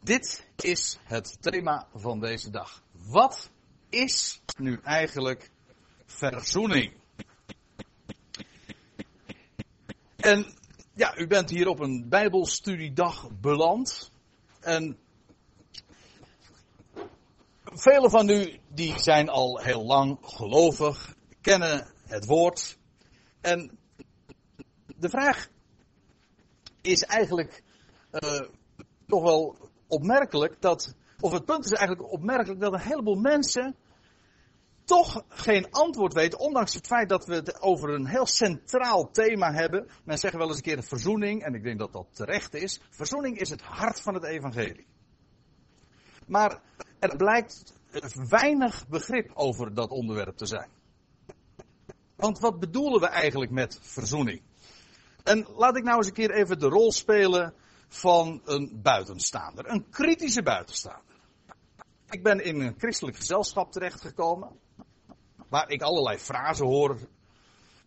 Dit is het thema van deze dag. Wat is nu eigenlijk verzoening? En ja, u bent hier op een Bijbelstudiedag beland. En velen van u die zijn al heel lang gelovig, kennen het woord. En de vraag is eigenlijk uh, toch wel opmerkelijk dat, of het punt is eigenlijk opmerkelijk dat een heleboel mensen toch geen antwoord weten, ondanks het feit dat we het over een heel centraal thema hebben. Men zegt wel eens een keer verzoening, en ik denk dat dat terecht is. Verzoening is het hart van het evangelie. Maar er blijkt weinig begrip over dat onderwerp te zijn. Want wat bedoelen we eigenlijk met verzoening? En laat ik nou eens een keer even de rol spelen van een buitenstaander. Een kritische buitenstaander. Ik ben in een christelijk gezelschap terechtgekomen. Waar ik allerlei frasen hoor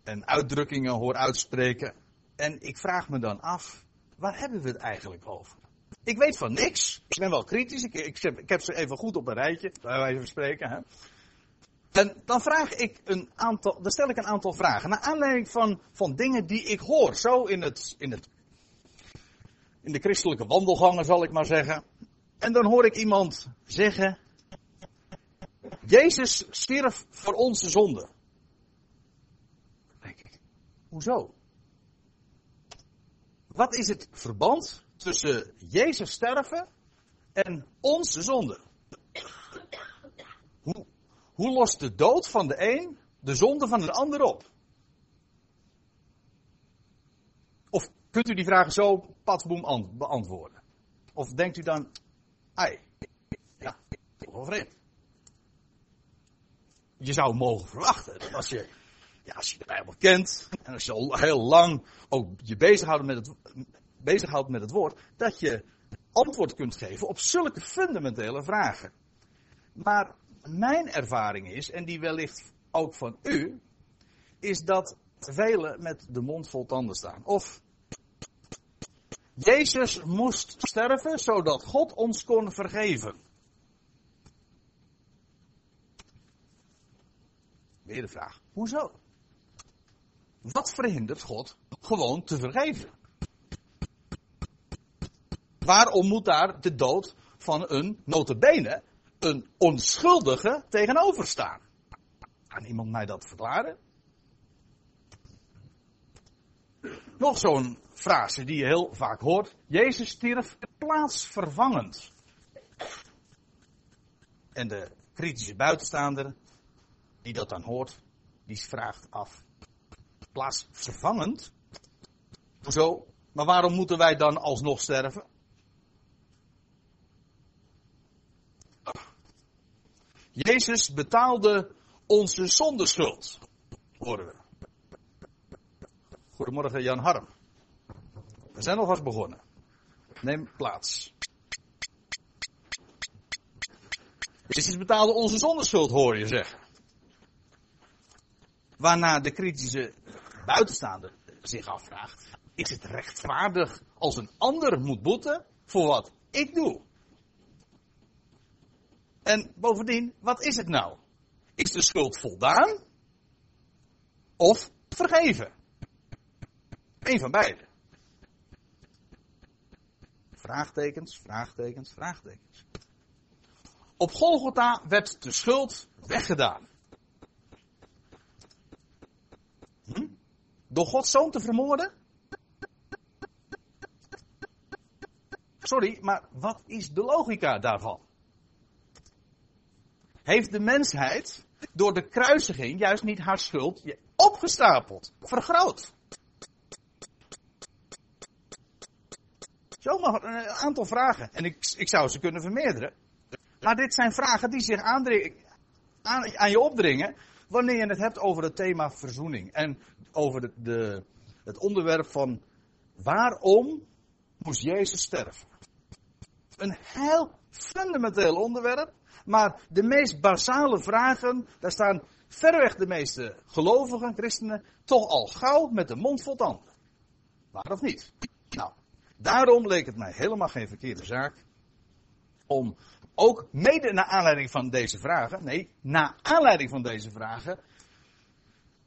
en uitdrukkingen hoor uitspreken. En ik vraag me dan af, waar hebben we het eigenlijk over? Ik weet van niks. Ik ben wel kritisch. Ik, ik, ik heb, ze even goed op een rijtje, bij wijze van spreken. Hè. En dan vraag ik een aantal, dan stel ik een aantal vragen. Naar aanleiding van, van dingen die ik hoor. Zo in het, in het, in de christelijke wandelgangen zal ik maar zeggen. En dan hoor ik iemand zeggen, Jezus stierf voor onze zonde. denk ik, hoezo? Wat is het verband tussen Jezus sterven en onze zonde? Hoe, hoe lost de dood van de een de zonde van de ander op? Of kunt u die vragen zo patsboom beantwoorden? Of denkt u dan, ai, ja, toch wel vreemd je zou mogen verwachten dat als je, ja, als je de Bijbel kent en als je al heel lang ook je bezighoudt met het, bezighoudt met het woord, dat je antwoord kunt geven op zulke fundamentele vragen. Maar mijn ervaring is, en die wellicht ook van u, is dat velen met de mond vol tanden staan. Of Jezus moest sterven zodat God ons kon vergeven. Weer de vraag, hoezo? Wat verhindert God gewoon te vergeven? Waarom moet daar de dood van een notabene, een onschuldige, tegenover staan? Kan iemand mij dat verklaren? Nog zo'n frase die je heel vaak hoort. Jezus stierf plaatsvervangend. En de kritische buitenstaander die dat dan hoort, die vraagt af. Plaatsvervangend? Hoezo? Maar waarom moeten wij dan alsnog sterven? Jezus betaalde onze zondeschuld, horen we. Goedemorgen Jan Harm. We zijn alvast begonnen. Neem plaats. Jezus betaalde onze zondeschuld, hoor je zeggen. Waarna de kritische buitenstaander zich afvraagt: is het rechtvaardig als een ander moet boeten voor wat ik doe? En bovendien, wat is het nou? Is de schuld voldaan? Of vergeven? Eén van beide. Vraagtekens, vraagtekens, vraagtekens. Op Golgotha werd de schuld weggedaan. Door Gods zoon te vermoorden? Sorry, maar wat is de logica daarvan? Heeft de mensheid door de kruisiging juist niet haar schuld opgestapeld, vergroot? Zomaar een aantal vragen. En ik, ik zou ze kunnen vermeerderen. Maar dit zijn vragen die zich aan, je opdringen wanneer je het hebt over het thema verzoening. En over de, het onderwerp van waarom moest Jezus sterven. Een heel fundamenteel onderwerp, maar de meest basale vragen, daar staan verreweg de meeste gelovigen, christenen, toch al gauw met de mond vol tanden. Waar of niet? Daarom leek het mij helemaal geen verkeerde zaak om ook mede naar aanleiding van deze vragen, nee, naar aanleiding van deze vragen,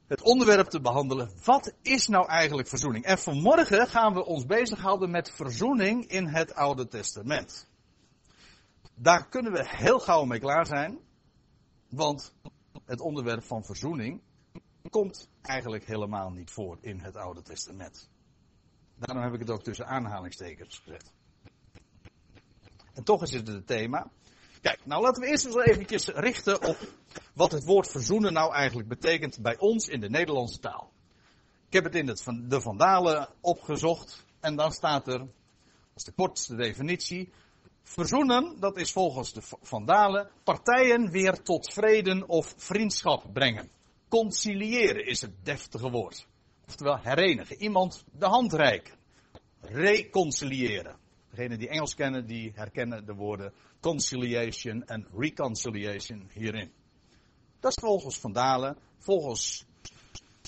het onderwerp te behandelen. Wat is nou eigenlijk verzoening? En vanmorgen gaan we ons bezighouden met verzoening in het Oude Testament. Daar kunnen we heel gauw mee klaar zijn, want het onderwerp van verzoening komt eigenlijk helemaal niet voor in het Oude Testament. Daarom heb ik het ook tussen aanhalingstekens gezet. En toch is het het thema. Kijk, nou laten we eerst eens eventjes richten op wat het woord verzoenen nou eigenlijk betekent bij ons in de Nederlandse taal. Ik heb het in het, de Vandalen opgezocht en dan staat er, als de kortste definitie, verzoenen, dat is volgens de Vandalen, partijen weer tot vrede of vriendschap brengen. Conciliëren is het deftige woord. Oftewel herenigen, iemand de hand reiken. Reconciliëren. Degenen die Engels kennen, die herkennen de woorden conciliation en reconciliation hierin. Dat is volgens Vandalen, volgens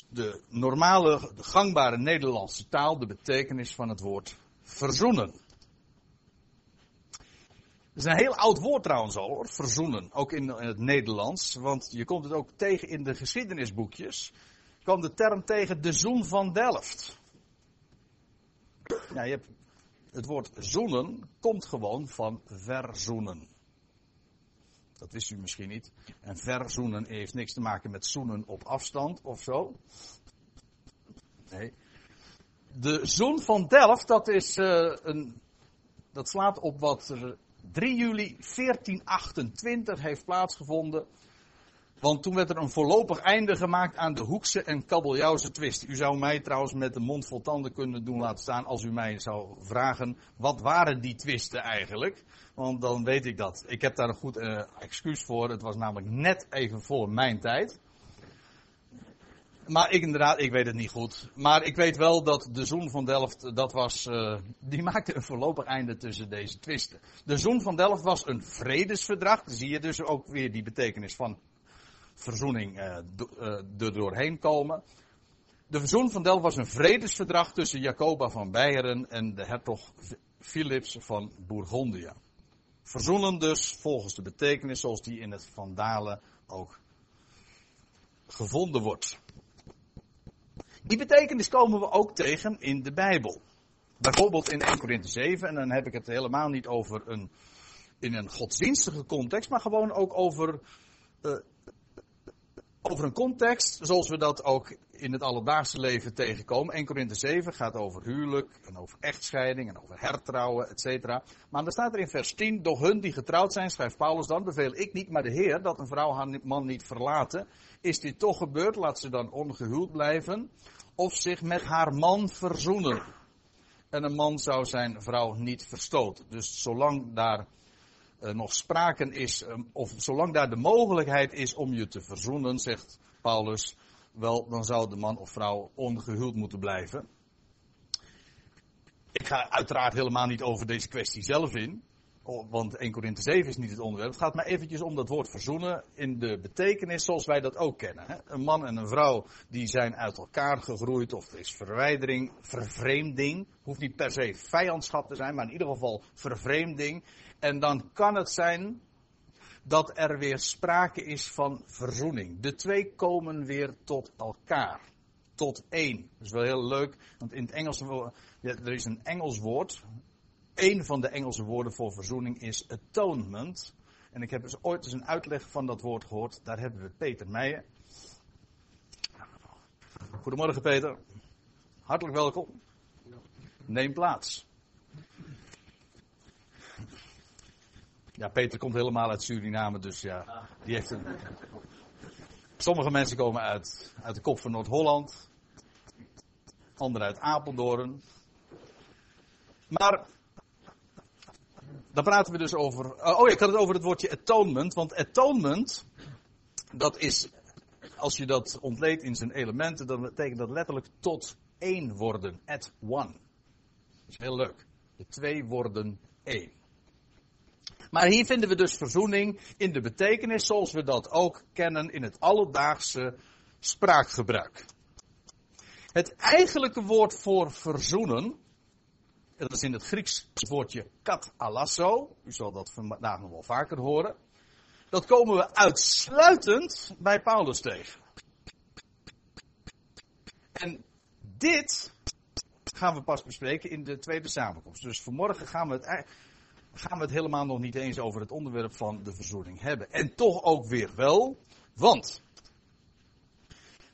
de normale, de gangbare Nederlandse taal, de betekenis van het woord verzoenen. Het is een heel oud woord trouwens al hoor, verzoenen, ook in, het Nederlands, want je komt het ook tegen in de geschiedenisboekjes. Kwam de term tegen de zoen van Delft. Ja, je hebt het woord zoenen komt gewoon van verzoenen. Dat wist u misschien niet. En verzoenen heeft niks te maken met zoenen op afstand of zo. Nee. De zoen van Delft, dat is uh, een. Dat slaat op wat er 3 juli 1428 heeft plaatsgevonden. Want toen werd er een voorlopig einde gemaakt aan de Hoekse en Kabeljauwse twist. U zou mij trouwens met de mond vol tanden kunnen doen laten staan als u mij zou vragen, wat waren die twisten eigenlijk? Want dan weet ik dat. Ik heb daar een goed uh, excuus voor. Het was namelijk net even voor mijn tijd. Maar ik inderdaad, ik weet het niet goed. Maar ik weet wel dat de Zoon van Delft, dat was, uh, die maakte een voorlopig einde tussen deze twisten. De Zoon van Delft was een vredesverdrag. Zie je dus ook weer die betekenis van verzoening uh, er doorheen komen. De verzoen van Delft was een vredesverdrag tussen Jacoba van Beieren en de hertog Philips van Bourgondië. Verzoenen dus volgens de betekenis zoals die in het Vandalen ook gevonden wordt. Die betekenis komen we ook tegen in de Bijbel. Bijvoorbeeld in 1 Korinthe 7, en dan heb ik het helemaal niet over een, in een godsdienstige context, maar gewoon ook over uh, over een context zoals we dat ook in het alledaagse leven tegenkomen. 1 Korinthe 7 gaat over huwelijk en over echtscheiding en over hertrouwen, etc. Maar dan staat er in vers 10, doch hun die getrouwd zijn, schrijft Paulus dan, beveel ik niet, maar de Heer, dat een vrouw haar man niet verlaten. Is dit toch gebeurd, laat ze dan ongehuwd blijven of zich met haar man verzoenen. En een man zou zijn vrouw niet verstoten. Dus zolang daar uh, nog sprake is, um, of zolang daar de mogelijkheid is om je te verzoenen, zegt Paulus, wel, dan zou de man of vrouw ongehuwd moeten blijven. Ik ga uiteraard helemaal niet over deze kwestie zelf in. Want 1 Korinthe 7 is niet het onderwerp. Het gaat maar eventjes om dat woord verzoenen in de betekenis zoals wij dat ook kennen. Een man en een vrouw die zijn uit elkaar gegroeid of er is verwijdering, vervreemding. Hoeft niet per se vijandschap te zijn, maar in ieder geval vervreemding. En dan kan het zijn dat er weer sprake is van verzoening. De twee komen weer tot elkaar. Tot één. Dat is wel heel leuk, want in het Engels, er is een Engels woord. Een van de Engelse woorden voor verzoening is atonement. En ik heb dus ooit eens een uitleg van dat woord gehoord. Daar hebben we Peter Meijer. Goedemorgen Peter. Hartelijk welkom. Neem plaats. Ja, Peter komt helemaal uit Suriname, dus ja, die heeft een. Sommige mensen komen uit, uit de kop van Noord-Holland, anderen uit Apeldoorn. Maar dan praten we dus over. Oh ja, ik had het over het woordje atonement. Want atonement, dat is. Als je dat ontleedt in zijn elementen, dan betekent dat letterlijk tot één worden. At one. Dat is heel leuk. De twee worden één. Maar hier vinden we dus verzoening in de betekenis zoals we dat ook kennen in het alledaagse spraakgebruik. Het eigenlijke woord voor verzoenen Dat is in het Grieks woordje katalasso. U zal dat vandaag nog wel vaker horen. Dat komen we uitsluitend bij Paulus tegen. En dit gaan we pas bespreken in de tweede samenkomst. Dus vanmorgen gaan we het, gaan we het helemaal nog niet eens over het onderwerp van de verzoening hebben. En toch ook weer wel, want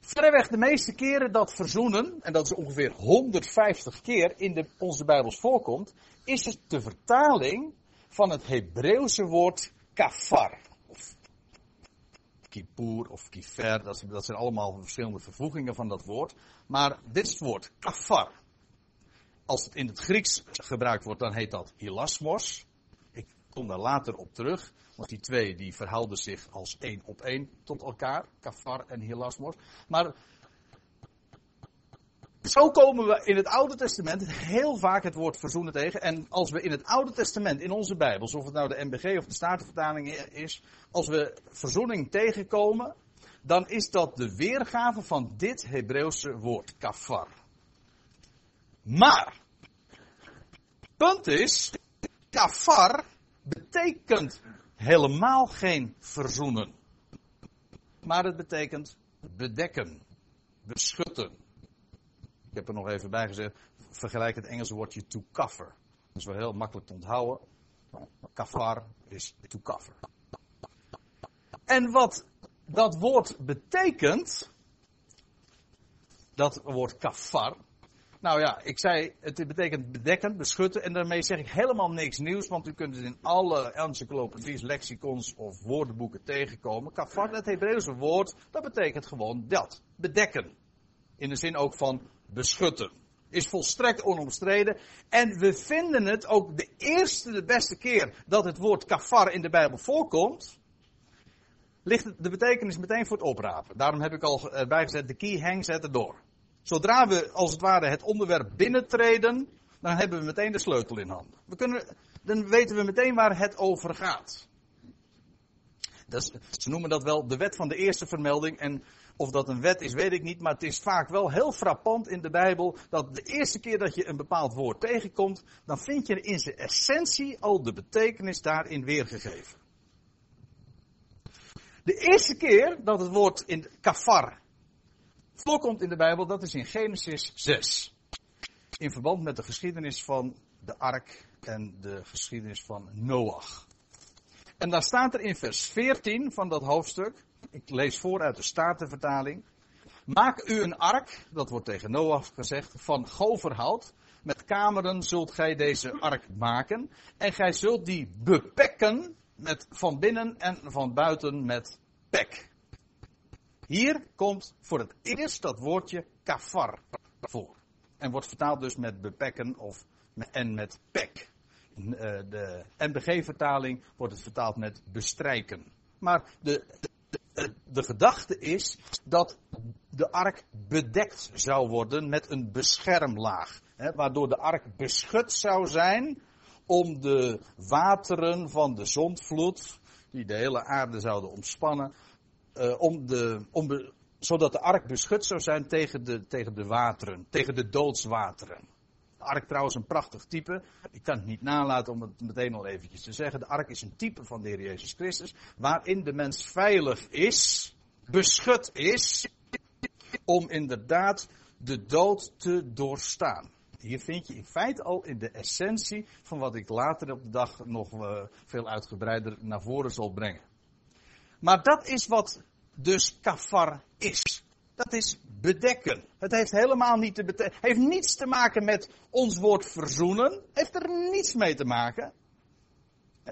verreweg de meeste keren dat verzoenen, en dat is ongeveer 150 keer in de, onze Bijbels voorkomt, is het de vertaling van het Hebreeuwse woord kafar. Of of kifer, dat, dat zijn allemaal verschillende vervoegingen van dat woord. Maar dit is het woord kafar. Als het in het Grieks gebruikt wordt, dan heet dat hilasmos. Kom daar later op terug. Want die twee die verhouden zich als één op één tot elkaar. Kafar en hilasmos. Maar zo komen we in het Oude Testament heel vaak het woord verzoenen tegen. En als we in het Oude Testament, in onze Bijbels, of het nou de MBG of de Statenvertaling is, als we verzoening tegenkomen, dan is dat de weergave van dit Hebreeuwse woord, kafar. Maar, punt is, kafar betekent helemaal geen verzoenen. Maar het betekent bedekken, beschutten. Ik heb er nog even bij gezegd, vergelijk het Engelse woordje to cover. Dat is wel heel makkelijk te onthouden. Kafar is to cover. En wat dat woord betekent, dat woord kafar, nou ja, ik zei, het betekent bedekken, beschutten. En daarmee zeg ik helemaal niks nieuws, want u kunt het in alle encyclopedies, lexicons of woordenboeken tegenkomen. Kafar, het Hebreeuwse woord, dat betekent gewoon dat. Bedekken. In de zin ook van beschutten. Is volstrekt onomstreden. En we vinden het ook de eerste, de beste keer dat het woord kafar in de Bijbel voorkomt. Ligt de betekenis meteen voor het oprapen. Daarom heb ik al bijgezet, de key hangs at the door. Zodra we als het ware het onderwerp binnentreden, dan hebben we meteen de sleutel in handen. We kunnen, dan weten we meteen waar het over gaat. Dat ze noemen dat wel de wet van de eerste vermelding. En of dat een wet is, weet ik niet. Maar het is vaak wel heel frappant in de Bijbel. Dat de eerste keer dat je een bepaald woord tegenkomt. dan vind je in zijn essentie al de betekenis daarin weergegeven. De eerste keer dat het woord in kafar voorkomt in de Bijbel, dat is in Genesis 6. In verband met de geschiedenis van de ark en de geschiedenis van Noach. En daar staat er in vers 14 van dat hoofdstuk, ik lees voor uit de Statenvertaling. Maak u een ark, dat wordt tegen Noach gezegd, van goverhout. Met kameren zult gij deze ark maken. En gij zult die bepekken met van binnen en van buiten met pek. Hier komt voor het eerst dat woordje kafar voor. En wordt vertaald dus met bepekken of en met pek. Eh, de NBG-vertaling wordt het vertaald met bestrijken. Maar de, de, de, gedachte is dat de ark bedekt zou worden met een beschermlaag. Hè, waardoor de ark beschut zou zijn om de wateren van de zondvloed, die de hele aarde zouden omspannen, uh, om de, om zodat de ark beschut zou zijn tegen de, tegen de wateren, tegen de doodswateren. De ark trouwens een prachtig type. Ik kan het niet nalaten om het meteen al eventjes te zeggen. De ark is een type van de Heer Jezus Christus, waarin de mens veilig is, beschut is, om inderdaad de dood te doorstaan. Hier vind je in feite al in de essentie van wat ik later op de dag nog uh, veel uitgebreider naar voren zal brengen. Maar dat is wat dus kafar is. Dat is bedekken. Het heeft helemaal niet te betekenen. Heeft niets te maken met ons woord verzoenen. Heeft er niets mee te maken.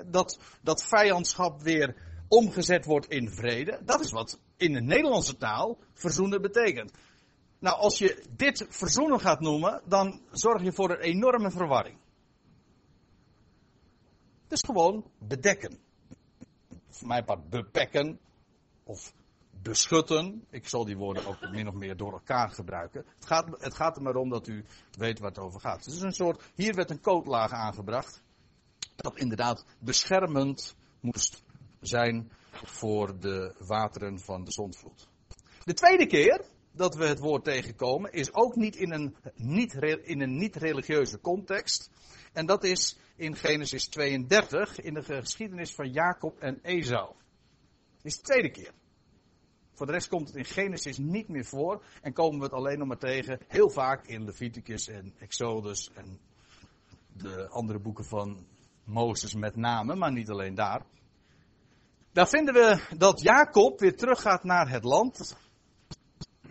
Dat, dat vijandschap weer omgezet wordt in vrede. Dat is wat in de Nederlandse taal verzoenen betekent. Nou, als je dit verzoenen gaat noemen, dan zorg je voor een enorme verwarring. Het is gewoon bedekken voor mijn part bepekken of beschutten. Ik zal die woorden ook min of meer door elkaar gebruiken. Het gaat, het gaat er maar om dat u weet waar het over gaat. Het is een soort, hier werd een coatlaag aangebracht. Dat inderdaad beschermend moest zijn voor de wateren van de zondvloed. De tweede keer dat we het woord tegenkomen is ook niet in een niet, niet-religieuze context. En dat is in Genesis 32, in de geschiedenis van Jacob en Esau. Is de tweede keer. Voor de rest komt het in Genesis niet meer voor. En komen we het alleen nog maar tegen. Heel vaak in Leviticus en Exodus en de andere boeken van Mozes met name, maar niet alleen daar. Daar vinden we dat Jacob weer teruggaat naar het land.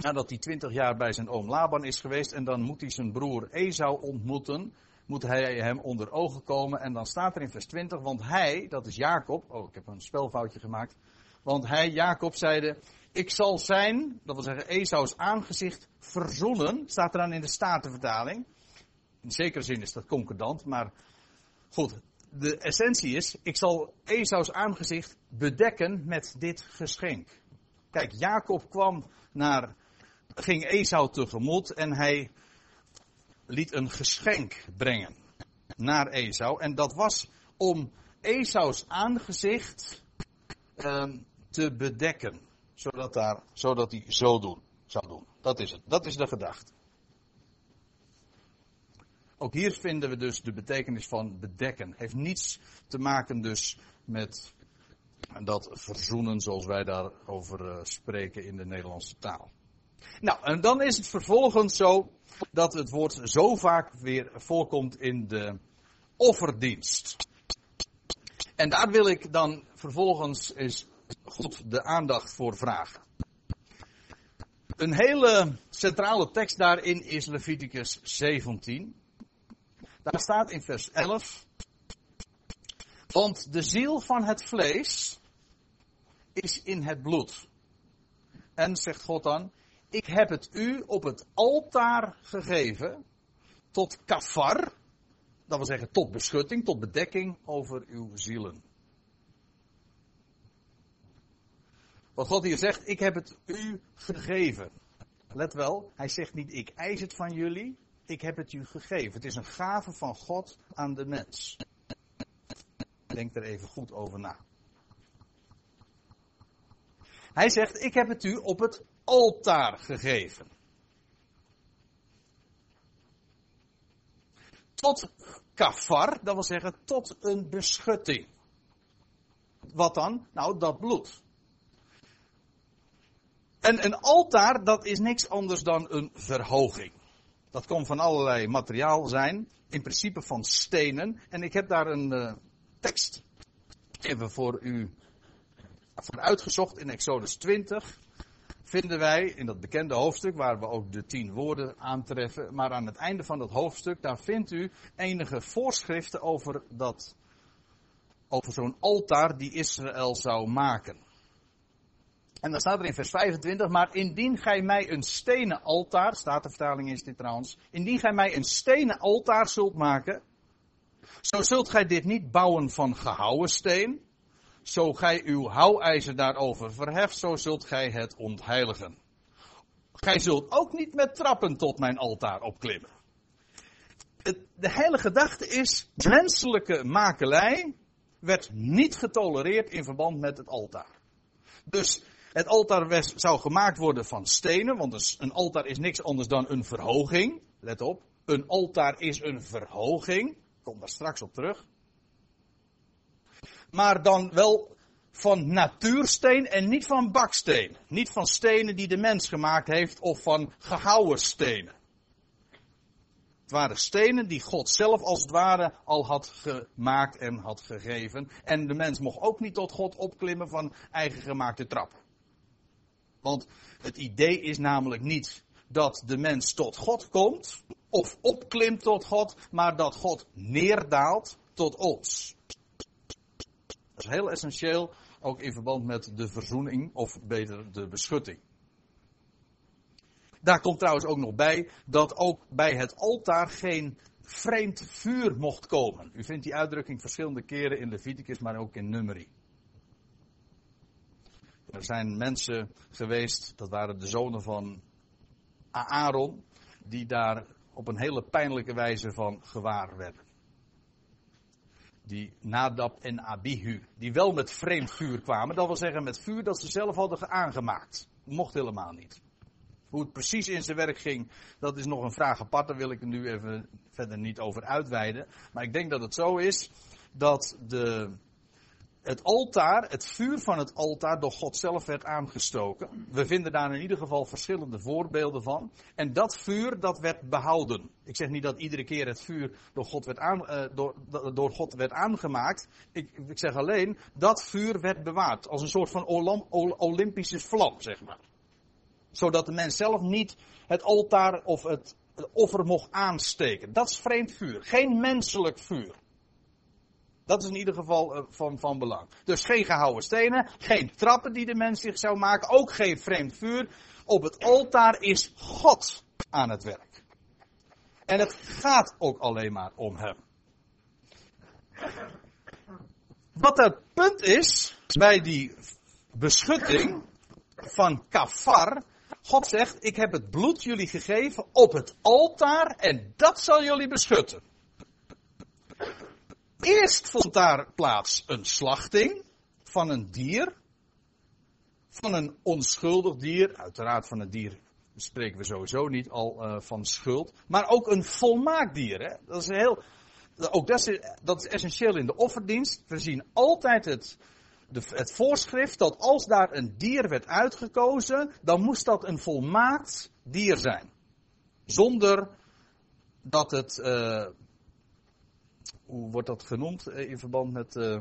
Nadat hij twintig jaar bij zijn oom Laban is geweest. En dan moet hij zijn broer Esau ontmoeten. Moet hij hem onder ogen komen. En dan staat er in vers 20. Want hij, dat is Jacob. Oh, ik heb een spelfoutje gemaakt. Want hij, Jacob, zeide. Ik zal zijn, dat wil zeggen Esau's aangezicht, verzoenen. Staat er dan in de Statenvertaling. In zekere zin is dat concordant. Maar goed, de essentie is, ik zal Esau's aangezicht bedekken met dit geschenk. Kijk, Jacob kwam naar, ging Esau tegemoet en hij liet een geschenk brengen naar Esau. En dat was om Esau's aangezicht uh, te bedekken. Zodat, daar, zodat hij zo doen, zou doen. Dat is het. Dat is de gedachte. Ook hier vinden we dus de betekenis van bedekken. Heeft niets te maken dus met dat verzoenen zoals wij daarover uh, spreken in de Nederlandse taal. Nou, en dan is het vervolgens zo dat het woord zo vaak weer voorkomt in de offerdienst. En daar wil ik dan vervolgens eens goed de aandacht voor vragen. Een hele centrale tekst daarin is Leviticus 17. Daar staat in vers 11. Want de ziel van het vlees is in het bloed. En zegt God dan, ik heb het u op het altaar gegeven tot kafar, dat wil zeggen tot beschutting, tot bedekking over uw zielen. Wat God hier zegt, ik heb het u gegeven. Let wel, hij zegt niet ik eis het van jullie, ik heb het u gegeven. Het is een gave van God aan de mens. Denk er even goed over na. Hij zegt, ik heb het u op het altaar gegeven. Tot kafar, dat wil zeggen tot een beschutting. Wat dan? Nou, dat bloed. En een altaar, dat is niks anders dan een verhoging. Dat kan van allerlei materiaal zijn, in principe van stenen. En ik heb daar een uh, tekst even voor u voor uitgezocht in Exodus 20. Vinden wij in dat bekende hoofdstuk, waar we ook de tien woorden aantreffen. Maar aan het einde van dat hoofdstuk, daar vindt u enige voorschriften over dat, over zo'n altaar die Israël zou maken. En dan staat er in vers 25, maar indien gij mij een stenen altaar, staat de vertaling is dit trouwens, indien gij mij een stenen altaar zult maken, zo zult gij dit niet bouwen van gehouwen steen, zo gij uw houwijzer daarover verheft, zo zult gij het ontheiligen. Gij zult ook niet met trappen tot mijn altaar opklimmen. de hele gedachte is, menselijke makelij werd niet getolereerd in verband met het altaar. Dus het altaar zou gemaakt worden van stenen, want een altaar is niks anders dan een verhoging. Let op, een altaar is een verhoging. Kom daar straks op terug. Maar dan wel van natuursteen en niet van baksteen. Niet van stenen die de mens gemaakt heeft of van gehouwen stenen. Het waren stenen die God zelf als het ware al had gemaakt en had gegeven. En de mens mocht ook niet tot God opklimmen van eigen gemaakte trappen. Want het idee is namelijk niet dat de mens tot God komt of opklimt tot God, maar dat God neerdaalt tot ons. Dat is heel essentieel, ook in verband met de verzoening, of beter de beschutting. Daar komt trouwens ook nog bij dat ook bij het altaar geen vreemd vuur mocht komen. U vindt die uitdrukking verschillende keren in Leviticus, maar ook in Numeri. Er zijn mensen geweest, dat waren de zonen van Aaron, die daar op een hele pijnlijke wijze van gewaar werden. Die Nadab en Abihu, die wel met vreemd vuur kwamen, dat wil zeggen met vuur dat ze zelf hadden aangemaakt. Mocht helemaal niet. Hoe het precies in zijn werk ging, dat is nog een vraag apart. Daar wil ik nu even verder niet over uitweiden. Maar ik denk dat het zo is dat de, het altaar, het vuur van het altaar, door God zelf werd aangestoken. We vinden daar in ieder geval verschillende voorbeelden van. En dat vuur, dat werd behouden. Ik zeg niet dat iedere keer het vuur door God werd, uh, door, door God werd aangemaakt. Ik, ik, zeg alleen, dat vuur werd bewaard. Als een soort van Olympische vlam, zeg maar. Zodat de mens zelf niet het altaar of het offer mocht aansteken. Dat is vreemd vuur. Geen menselijk vuur. Dat is in ieder geval uh, van, van belang. Dus geen gehouden stenen, geen trappen die de mens zich zou maken, ook geen vreemd vuur. Op het altaar is God aan het werk. En het gaat ook alleen maar om Hem. Wat het punt is bij die beschutting van kafar. God zegt, ik heb het bloed jullie gegeven op het altaar en dat zal jullie beschutten. Eerst vond daar plaats een slachting van een dier. Van een onschuldig dier. Uiteraard van een dier spreken we sowieso niet al uh, van schuld. Maar ook een volmaakt dier. Hè? Dat is heel. Ook dat is, dat is essentieel in de offerdienst. We zien altijd het, de, het voorschrift dat als daar een dier werd uitgekozen, dan moest dat een volmaakt dier zijn. Zonder dat het. Uh, hoe wordt dat genoemd eh, in verband met. Uh,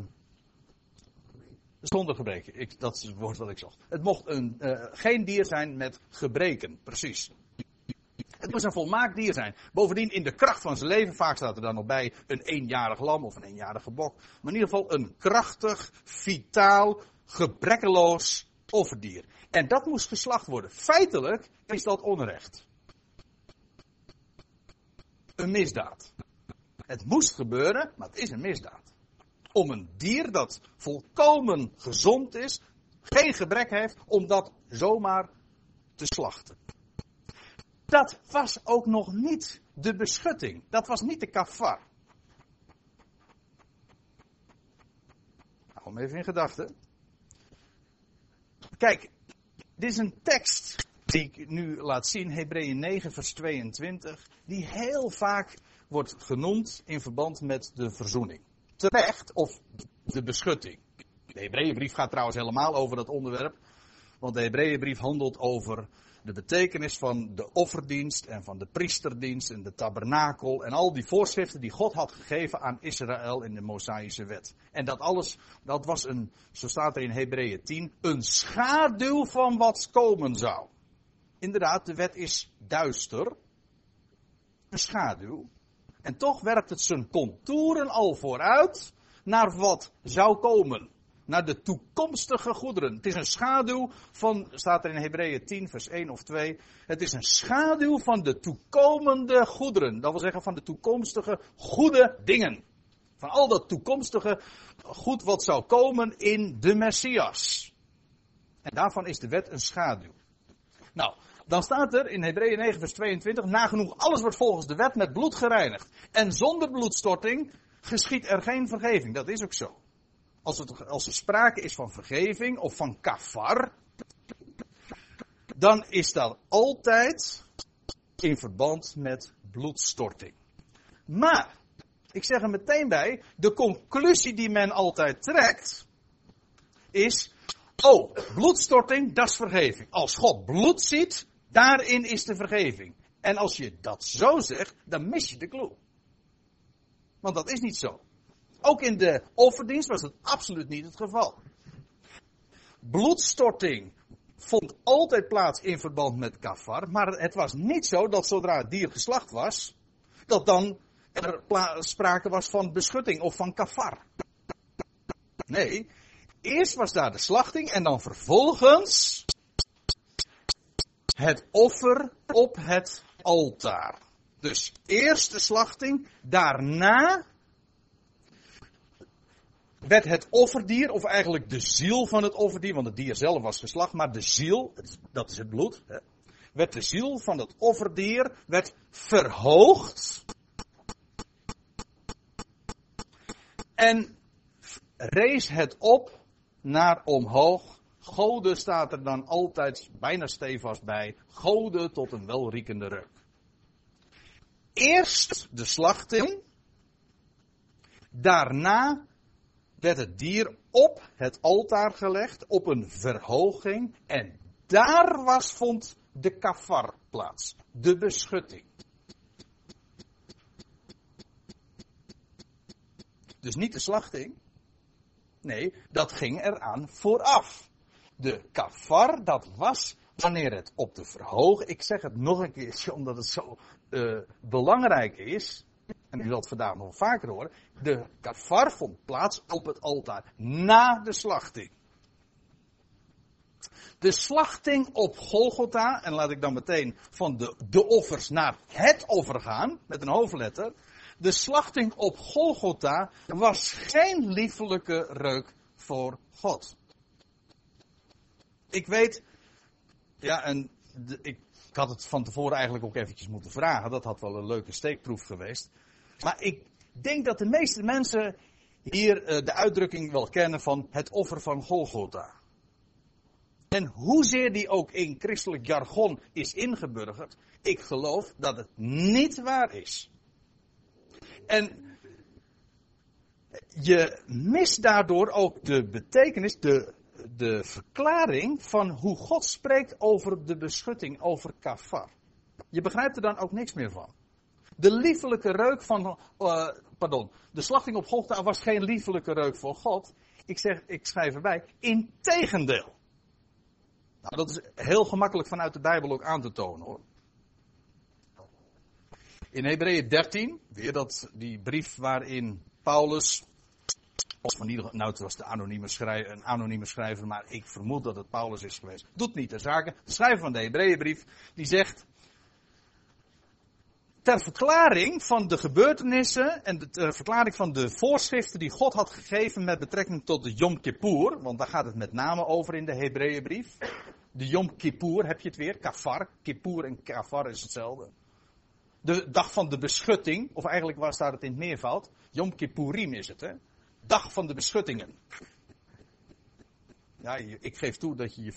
zonder gebreken. Ik, dat is het woord wat ik zocht. Het mocht een, uh, geen dier zijn met gebreken, precies. Het moest een volmaakt dier zijn. Bovendien in de kracht van zijn leven, vaak staat er dan nog bij een eenjarig lam of een eenjarige bok. Maar in ieder geval een krachtig, vitaal, gebrekkeloos offerdier. En dat moest geslacht worden. Feitelijk is dat onrecht. Een misdaad. Het moest gebeuren, maar het is een misdaad. Om een dier dat volkomen gezond is, geen gebrek heeft, om dat zomaar te slachten. Dat was ook nog niet de beschutting. Dat was niet de kafar. Hou hem even in gedachten. Kijk, dit is een tekst die ik nu laat zien, Hebreeën 9, vers 22, die heel vaak wordt genoemd in verband met de verzoening. Terecht, of de beschutting. De Hebreeënbrief gaat trouwens helemaal over dat onderwerp. Want de Hebreeënbrief handelt over de betekenis van de offerdienst en van de priesterdienst en de tabernakel en al die voorschriften die God had gegeven aan Israël in de Mosaïsche wet. En dat alles, dat was een, zo staat er in Hebreeën 10, een schaduw van wat komen zou. Inderdaad, de wet is duister, een schaduw. En toch werpt het zijn contouren al vooruit naar wat zou komen. Naar de toekomstige goederen. Het is een schaduw van, staat er in Hebreeën 10, vers 1 of 2. Het is een schaduw van de toekomende goederen. Dat wil zeggen van de toekomstige goede dingen. Van al dat toekomstige goed wat zou komen in de Messias. En daarvan is de wet een schaduw. Nou, dan staat er in Hebreeën 9 vers 22, nagenoeg alles wordt volgens de wet met bloed gereinigd. En zonder bloedstorting geschiet er geen vergeving. Dat is ook zo. Als, als er sprake is van vergeving of van kafar, dan is dat altijd in verband met bloedstorting. Maar, ik zeg er meteen bij, de conclusie die men altijd trekt, is, oh, bloedstorting, dat is vergeving. Als God bloed ziet, Daarin is de vergeving. En als je dat zo zegt, dan mis je de clue. Want dat is niet zo. Ook in de offerdienst was dat absoluut niet het geval. Bloedstorting vond altijd plaats in verband met kafar, maar het was niet zo dat zodra het dier geslacht was, dat dan er sprake was van beschutting of van kafar. Nee, eerst was daar de slachting en dan vervolgens het offer op het altaar. Dus eerst de slachting, daarna werd het offerdier, of eigenlijk de ziel van het offerdier, want het dier zelf was geslacht, maar de ziel, dat is het bloed, hè, werd de ziel van het offerdier werd verhoogd en rees het op naar omhoog Goden staat er dan altijd bijna stevast bij. Goden tot een welriekende reuk. Eerst de slachting. Daarna werd het dier op het altaar gelegd, op een verhoging. En daar was, vond de kafar plaats. De beschutting. Dus niet de slachting. Nee, dat ging eraan vooraf. De kafar, dat was wanneer het op de verhoging. Ik zeg het nog een keer, omdat het zo uh, belangrijk is. En u zult vandaag nog vaker horen. De kafar vond plaats op het altaar. Na de slachting. De slachting op Golgotha, en laat ik dan meteen van de, de offers naar het offer gaan, met een hoofdletter. De slachting op Golgotha was geen liefelijke reuk voor God. Ik weet, ja, en ik, had het van tevoren eigenlijk ook eventjes moeten vragen. Dat had wel een leuke steekproef geweest. Maar ik denk dat de meeste mensen hier uh, de uitdrukking wel kennen van het offer van Golgotha. En hoezeer die ook in christelijk jargon is ingeburgerd, ik geloof dat het niet waar is. En je mist daardoor ook de betekenis, de, de verklaring van hoe God spreekt over de beschutting, over kafar. Je begrijpt er dan ook niks meer van. De liefelijke reuk van, uh, pardon, de slachting op Golgotha was geen liefelijke reuk voor God. Ik zeg, ik schrijf erbij, integendeel. Nou, dat is heel gemakkelijk vanuit de Bijbel ook aan te tonen hoor. In Hebreeën 13, weer dat, die brief waarin Paulus, of van ieder, nou het was de anonieme schrijver, een anonieme schrijver, maar ik vermoed dat het Paulus is geweest. Doet niet de zaken. De schrijver van de Hebreeënbrief, die zegt, ter verklaring van de gebeurtenissen en de ter verklaring van de voorschriften die God had gegeven met betrekking tot de Yom Kippur, want daar gaat het met name over in de Hebreeënbrief. De Yom Kippur heb je het weer, kafar, Kippur en kafar is hetzelfde. De dag van de beschutting, of eigenlijk was daar het in het meervoud, Yom Kippurim is het, hè? Dag van de beschuttingen. Ja, ik geef toe dat je je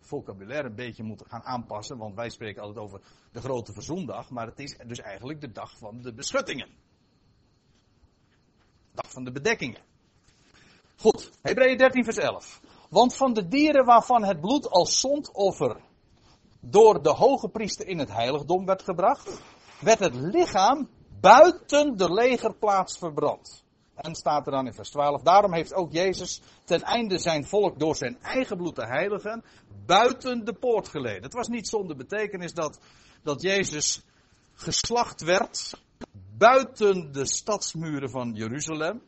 vocabulaire een beetje moet gaan aanpassen, want wij spreken altijd over de grote verzoendag, maar het is dus eigenlijk de dag van de beschuttingen. Dag van de bedekkingen. Goed, Hebreeën 13 vers 11. Want van de dieren waarvan het bloed als zondoffer door de hoge priester in het heiligdom werd gebracht, werd het lichaam buiten de legerplaats verbrand. En staat er dan in vers 12. Daarom heeft ook Jezus ten einde zijn volk door zijn eigen bloed te heiligen buiten de poort geleden. Het was niet zonder betekenis dat, dat Jezus geslacht werd buiten de stadsmuren van Jeruzalem.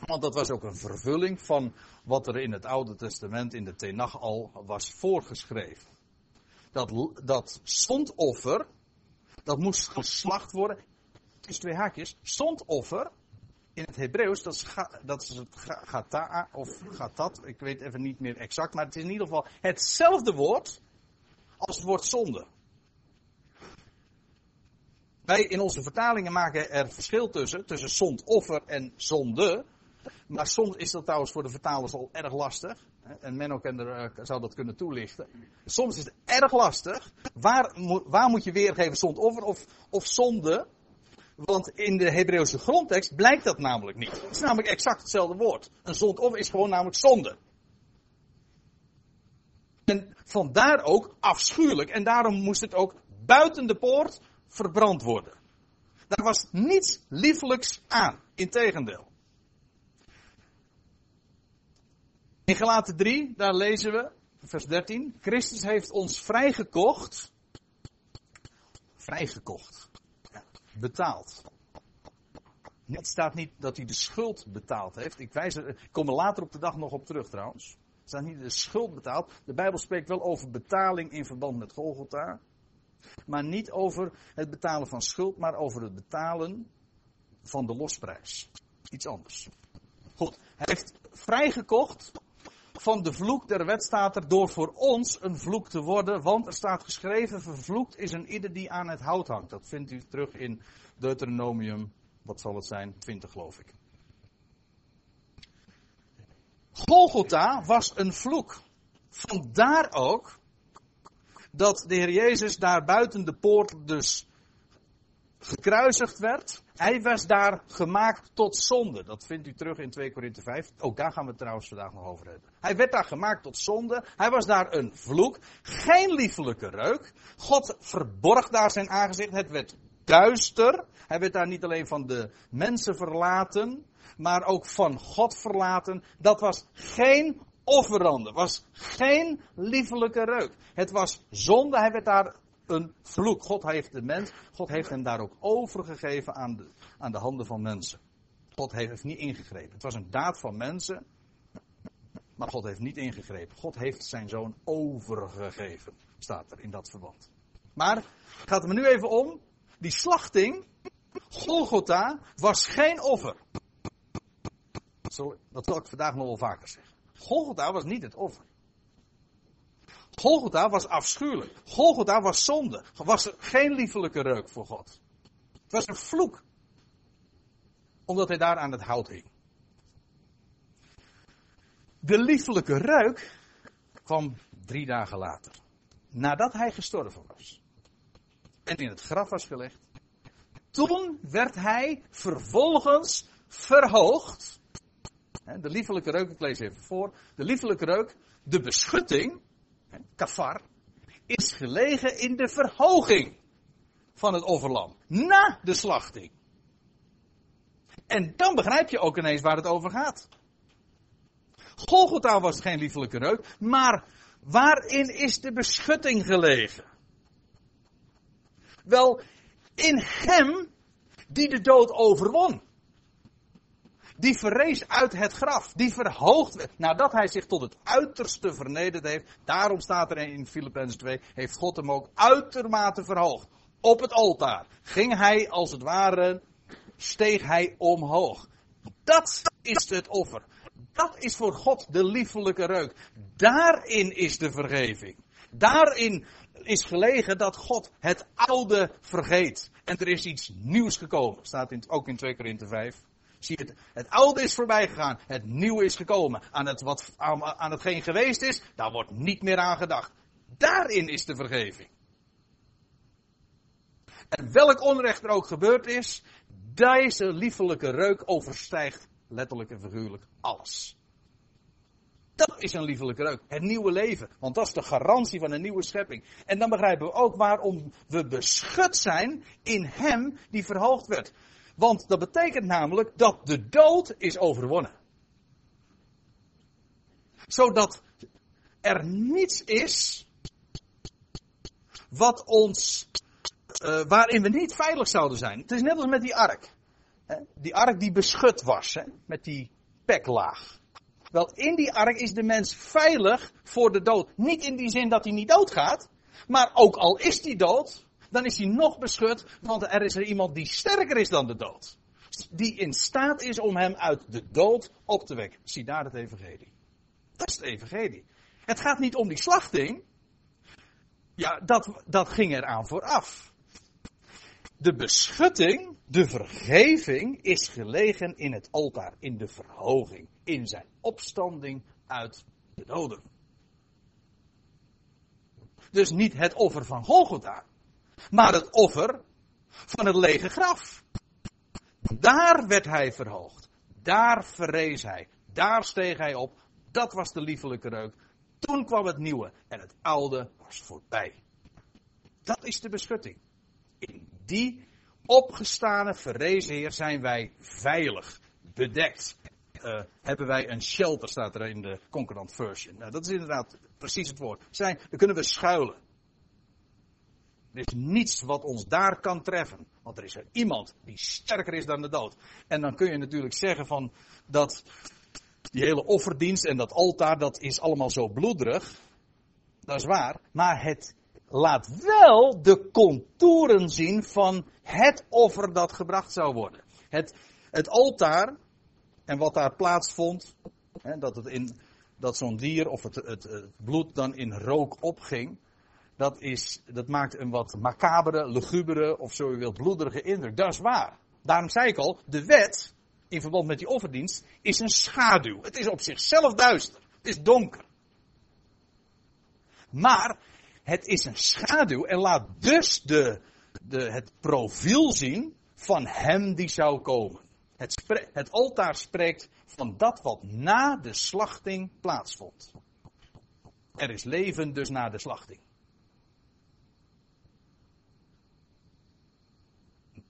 Want dat was ook een vervulling van wat er in het Oude Testament in de Tenach al was voorgeschreven. Dat, dat stondoffer, dat moest geslacht worden. Is twee haakjes. Stondoffer, in het Hebreeuws, dat is, dat is het gata of gatat, ik weet even niet meer exact, maar het is in ieder geval hetzelfde woord als het woord zonde. Wij in onze vertalingen maken er verschil tussen, tussen zondoffer en zonde. Maar soms is dat trouwens voor de vertalers al erg lastig. En Menno er, uh, zou dat kunnen toelichten. Soms is het erg lastig. Waar, waar moet je weergeven zondoffer of, of zonde? Want in de Hebreeuwse grondtekst blijkt dat namelijk niet. Het is namelijk exact hetzelfde woord. Een zondoffer is gewoon namelijk zonde. En vandaar ook afschuwelijk. En daarom moest het ook buiten de poort verbrand worden. Daar was niets liefelijks aan. Integendeel. In Gelaten 3, daar lezen we, vers 13. Christus heeft ons vrijgekocht. Vrijgekocht betaald. Het staat niet dat hij de schuld betaald heeft. Ik, wijs er, ik kom er later op de dag nog op terug trouwens. Er staat niet de schuld betaald. De Bijbel spreekt wel over betaling in verband met Golgotha. Maar niet over het betalen van schuld, maar over het betalen van de losprijs. Iets anders. Goed, hij heeft vrijgekocht van de vloek der wet staat er door voor ons een vloek te worden, want er staat geschreven, vervloekt is een ieder die aan het hout hangt. Dat vindt u terug in Deuteronomium, wat zal het zijn, 20 geloof ik. Golgotha was een vloek. Vandaar ook dat de Heer Jezus daar buiten de poort dus gekruisigd werd. Hij was daar gemaakt tot zonde. Dat vindt u terug in 2 Korinthe 5. Ook daar gaan we het trouwens vandaag nog over hebben. Hij werd daar gemaakt tot zonde. Hij was daar een vloek. Geen liefelijke reuk. God verborg daar zijn aangezicht. Het werd duister. Hij werd daar niet alleen van de mensen verlaten, maar ook van God verlaten. Dat was geen offerande, was geen liefelijke reuk. Het was zonde, hij werd daar een vloek. God heeft de mens, God heeft hem daar ook overgegeven aan de, aan de handen van mensen. God heeft niet ingegrepen. Het was een daad van mensen, maar God heeft niet ingegrepen. God heeft zijn zoon overgegeven, staat er in dat verband. Maar het gaat me nu even om, die slachting, Golgotha, was geen offer. Dat zal ik vandaag nog wel vaker zeggen. Golgotha was niet het offer. Golgotha was afschuwelijk. Golgotha was zonde. Was geen liefelijke reuk voor God. Het was een vloek. Omdat hij daar aan het hout hing. De liefelijke reuk kwam drie dagen later. Nadat hij gestorven was. En in het graf was gelegd. Toen werd hij vervolgens verhoogd. De liefelijke reuk, ik lees even voor. De liefelijke reuk, de beschutting, kafar, is gelegen in de verhoging van het offerlam. Na de slachting. En dan begrijp je ook ineens waar het over gaat. Golgotha was geen liefelijke reuk, maar waarin is de beschutting gelegen? Wel, in hem die de dood overwon. Die verrees uit het graf. Die verhoogd werd. Nadat hij zich tot het uiterste vernederd heeft. Daarom staat er in Filippenzen 2. Heeft God hem ook uitermate verhoogd. Op het altaar. Ging hij als het ware. Steeg hij omhoog. Dat is het offer. Dat is voor God de liefelijke reuk. Daarin is de vergeving. Daarin is gelegen dat God het oude vergeet. En er is iets nieuws gekomen. Staat in, ook in 2 Korinthe 5. Zie het, het oude is voorbij gegaan, het nieuwe is gekomen. Aan, het wat, aan, aan hetgeen geweest is, daar wordt niet meer aan gedacht. Daarin is de vergeving. En welk onrecht er ook gebeurd is, deze liefelijke reuk overstijgt letterlijk en figuurlijk alles. Dat is een liefelijke reuk. Het nieuwe leven. Want dat is de garantie van een nieuwe schepping. En dan begrijpen we ook waarom we beschut zijn in Hem die verhoogd werd. Want dat betekent namelijk dat de dood is overwonnen. Zodat er niets is wat ons, uh, waarin we niet veilig zouden zijn. Het is net als met die ark. Hè? Die ark die beschut was, hè? met die peklaag. Wel, in die ark is de mens veilig voor de dood. Niet in die zin dat hij niet doodgaat, maar ook al is hij dood, dan is hij nog beschut, want er is er iemand die sterker is dan de dood. Die in staat is om hem uit de dood op te wekken. Zie daar het evangelie. Dat is het evangelie. Het gaat niet om die slachting. Ja, dat, dat ging eraan vooraf. De beschutting, de vergeving, is gelegen in het altaar, in de verhoging, in zijn opstanding uit de doden. Dus niet het offer van Golgotha, maar het offer van het lege graf. Daar werd hij verhoogd. Daar verrees hij. Daar steeg hij op. Dat was de liefelijke reuk. Toen kwam het nieuwe en het oude was voorbij. Dat is de beschutting. In die opgestane, verrezen Heer zijn wij veilig, bedekt. Uh, hebben wij een shelter, staat er in de Concordant Version. Nou, dat is inderdaad precies het woord. Zijn, dan kunnen we schuilen. Er is niets wat ons daar kan treffen. Want er is er iemand die sterker is dan de dood. En dan kun je natuurlijk zeggen van dat die hele offerdienst en dat altaar, dat is allemaal zo bloederig. Dat is waar. Maar het laat wel de contouren zien van het offer dat gebracht zou worden. Het, het altaar en wat daar plaatsvond, hè, dat, het in, dat zo'n dier of het, het, het bloed dan in rook opging dat, is, dat maakt een wat macabere, lugubere of zo je wilt bloederige indruk. Dat is waar. Daarom zei ik al, de wet, in verband met die offerdienst, is een schaduw. Het is op zichzelf duister. Het is donker. Maar het is een schaduw en laat dus de, de, het profiel zien van hem die zou komen. Het, het altaar spreekt van dat wat na de slachting plaatsvond. Er is leven dus na de slachting.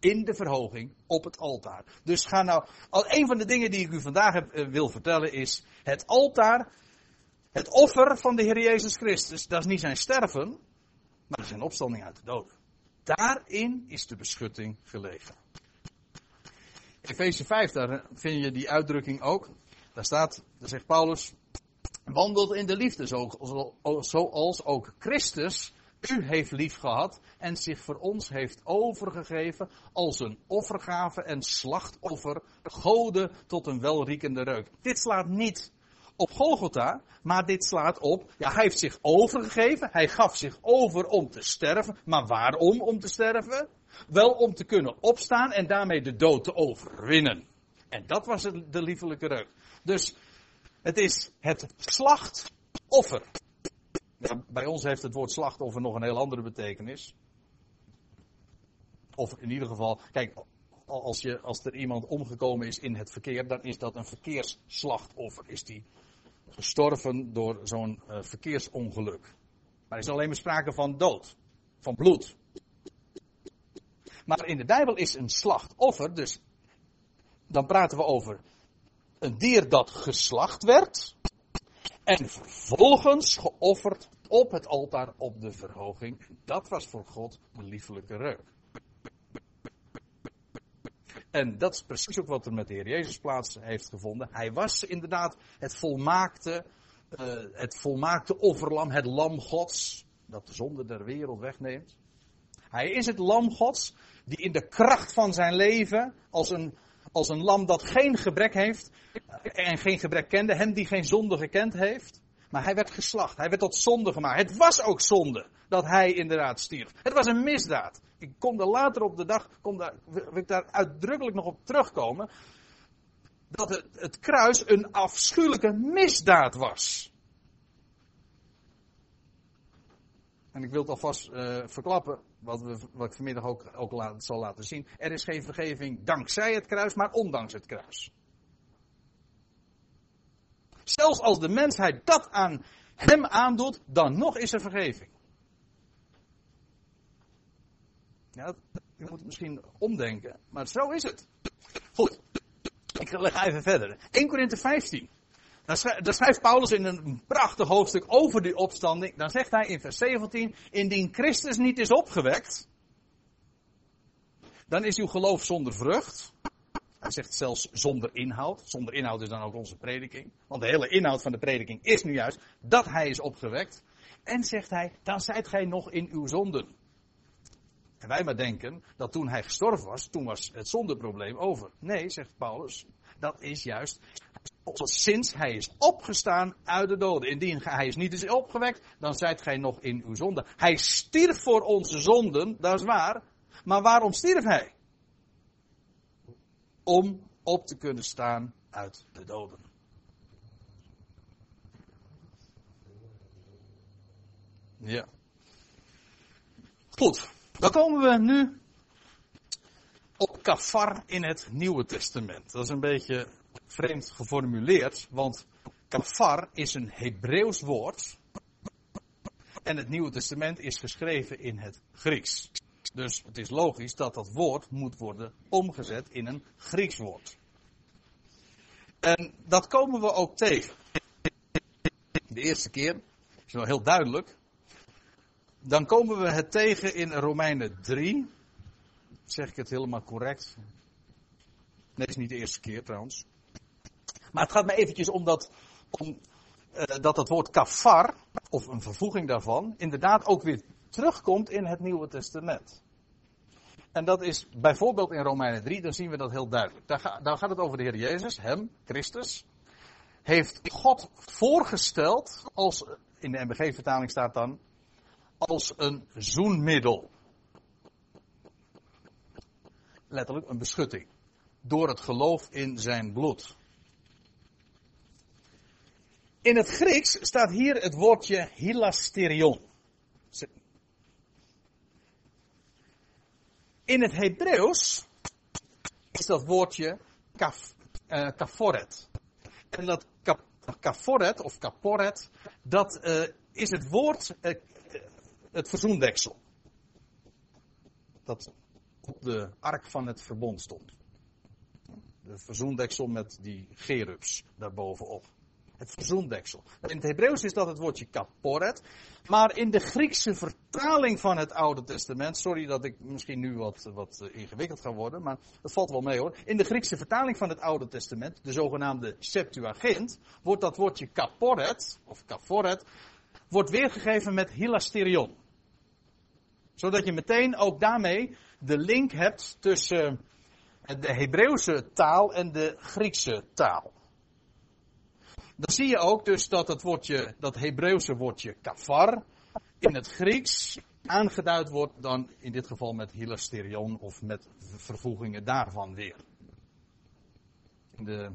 In de verhoging op het altaar. Dus ga nou. Al een van de dingen die ik u vandaag heb, eh, wil vertellen is. Het altaar. Het offer van de Heer Jezus Christus. Dat is niet zijn sterven. Maar zijn opstanding uit de dood. Daarin is de beschutting gelegen. Efeze 5, daar vind je die uitdrukking ook. Daar staat, daar zegt Paulus, wandelt in de liefde, zo- zo- zoals ook Christus u heeft lief gehad en zich voor ons heeft overgegeven als een offergave en slachtoffer, goden tot een welriekende reuk. Dit slaat niet op Golgotha, maar dit slaat op, ja, hij heeft zich overgegeven, hij gaf zich over om te sterven, maar waarom om te sterven? Wel om te kunnen opstaan en daarmee de dood te overwinnen. En dat was de liefelijke reuk. Dus het is het slachtoffer. Bij ons heeft het woord slachtoffer nog een heel andere betekenis. Of in ieder geval, kijk, als, je, als er iemand omgekomen is in het verkeer, dan is dat een verkeersslachtoffer. Is die gestorven door zo'n eh, verkeersongeluk. Maar er is alleen maar sprake van dood, van bloed. Maar in de Bijbel is een slachtoffer, dus dan praten we over een dier dat geslacht werd en vervolgens geofferd op het altaar op de verhoging. Dat was voor God de liefelijke reuk. En dat is precies ook wat er met de Heer Jezus plaats heeft gevonden. Hij was inderdaad het volmaakte, eh, het volmaakte offerlam, het lam Gods, dat de zonde der wereld wegneemt. Hij is het lam Gods, die in de kracht van zijn leven, als een, als een lam dat geen gebrek heeft, en geen gebrek kende, hem die geen zonde gekend heeft. Maar hij werd geslacht, hij werd tot zonde gemaakt. Het was ook zonde dat hij inderdaad stierf. Het was een misdaad. Ik kom er later op de dag, kom daar, wil ik daar uitdrukkelijk nog op terugkomen. Dat het, kruis een afschuwelijke misdaad was. En ik wil het alvast uh, verklappen, wat, we, wat ik vanmiddag ook, ook laat, zal laten zien. Er is geen vergeving dankzij het kruis, maar ondanks het kruis. Zelfs als de mensheid dat aan hem aandoet, dan nog is er vergeving. Ja, je moet het misschien omdenken, maar zo is het. Goed, ik ga even verder. 1 Korinthe 15. Daar schrijft Paulus in een prachtig hoofdstuk over die opstanding. Dan zegt hij in vers 17: Indien Christus niet is opgewekt, dan is uw geloof zonder vrucht. Hij zegt zelfs zonder inhoud. Zonder inhoud is dan ook onze prediking. Want de hele inhoud van de prediking is nu juist dat hij is opgewekt. En zegt hij, dan zijt gij nog in uw zonden. En wij maar denken dat toen hij gestorven was, toen was het zondeprobleem over. Nee, zegt Paulus, dat is juist sinds hij is opgestaan uit de doden. Indien hij is niet is opgewekt, dan zijt gij nog in uw zonde. Hij stierf voor onze zonden, dat is waar. Maar waarom stierf hij? Om op te kunnen staan uit de doden. Ja. Goed, dan komen we nu op kafar in het Nieuwe Testament. Dat is een beetje vreemd geformuleerd, want kafar is een Hebreeuws woord. En het Nieuwe Testament is geschreven in het Grieks. Dus het is logisch dat dat woord moet worden omgezet in een Grieks woord. En dat komen we ook tegen. De eerste keer, is wel heel duidelijk. Dan komen we het tegen in Romeinen 3. Zeg ik het helemaal correct? Nee, is niet de eerste keer trouwens. Maar het gaat me eventjes om dat, om, uh, dat het woord kafar, of een vervoeging daarvan, inderdaad ook weer terugkomt in het Nieuwe Testament. En dat is bijvoorbeeld in Romeinen 3, dan zien we dat heel duidelijk. Daar, ga, daar gaat het over de Heer Jezus, hem, Christus. Heeft God voorgesteld, als, in de MBG-vertaling staat dan, als een zoenmiddel. Letterlijk een beschutting. Door het geloof in zijn bloed. In het Grieks staat hier het woordje hilasterion. In het Hebreeuws is dat woordje kaf, uh, kaforet. En dat kap, kaforet of kaporet, dat uh, is het woord, uh, het verzoendeksel. Dat op de ark van het verbond stond. De verzoendeksel met die gerubs daarbovenop. Het verzoendeksel. In het Hebreeuws is dat het woordje kaporet. Maar in de Griekse vertaling van het Oude Testament. Sorry dat ik misschien nu wat, wat ingewikkeld ga worden. Maar dat valt wel mee hoor. In de Griekse vertaling van het Oude Testament. De zogenaamde Septuagint. Wordt dat woordje kaporet. Of kaforet. Wordt weergegeven met hilasterion. Zodat je meteen ook daarmee de link hebt tussen de Hebreeuwse taal en de Griekse taal. Dan zie je ook dus dat het woordje, dat Hebreeuwse woordje kafar in het Grieks aangeduid wordt dan in dit geval met hilasterion of met vervoegingen daarvan weer. In de,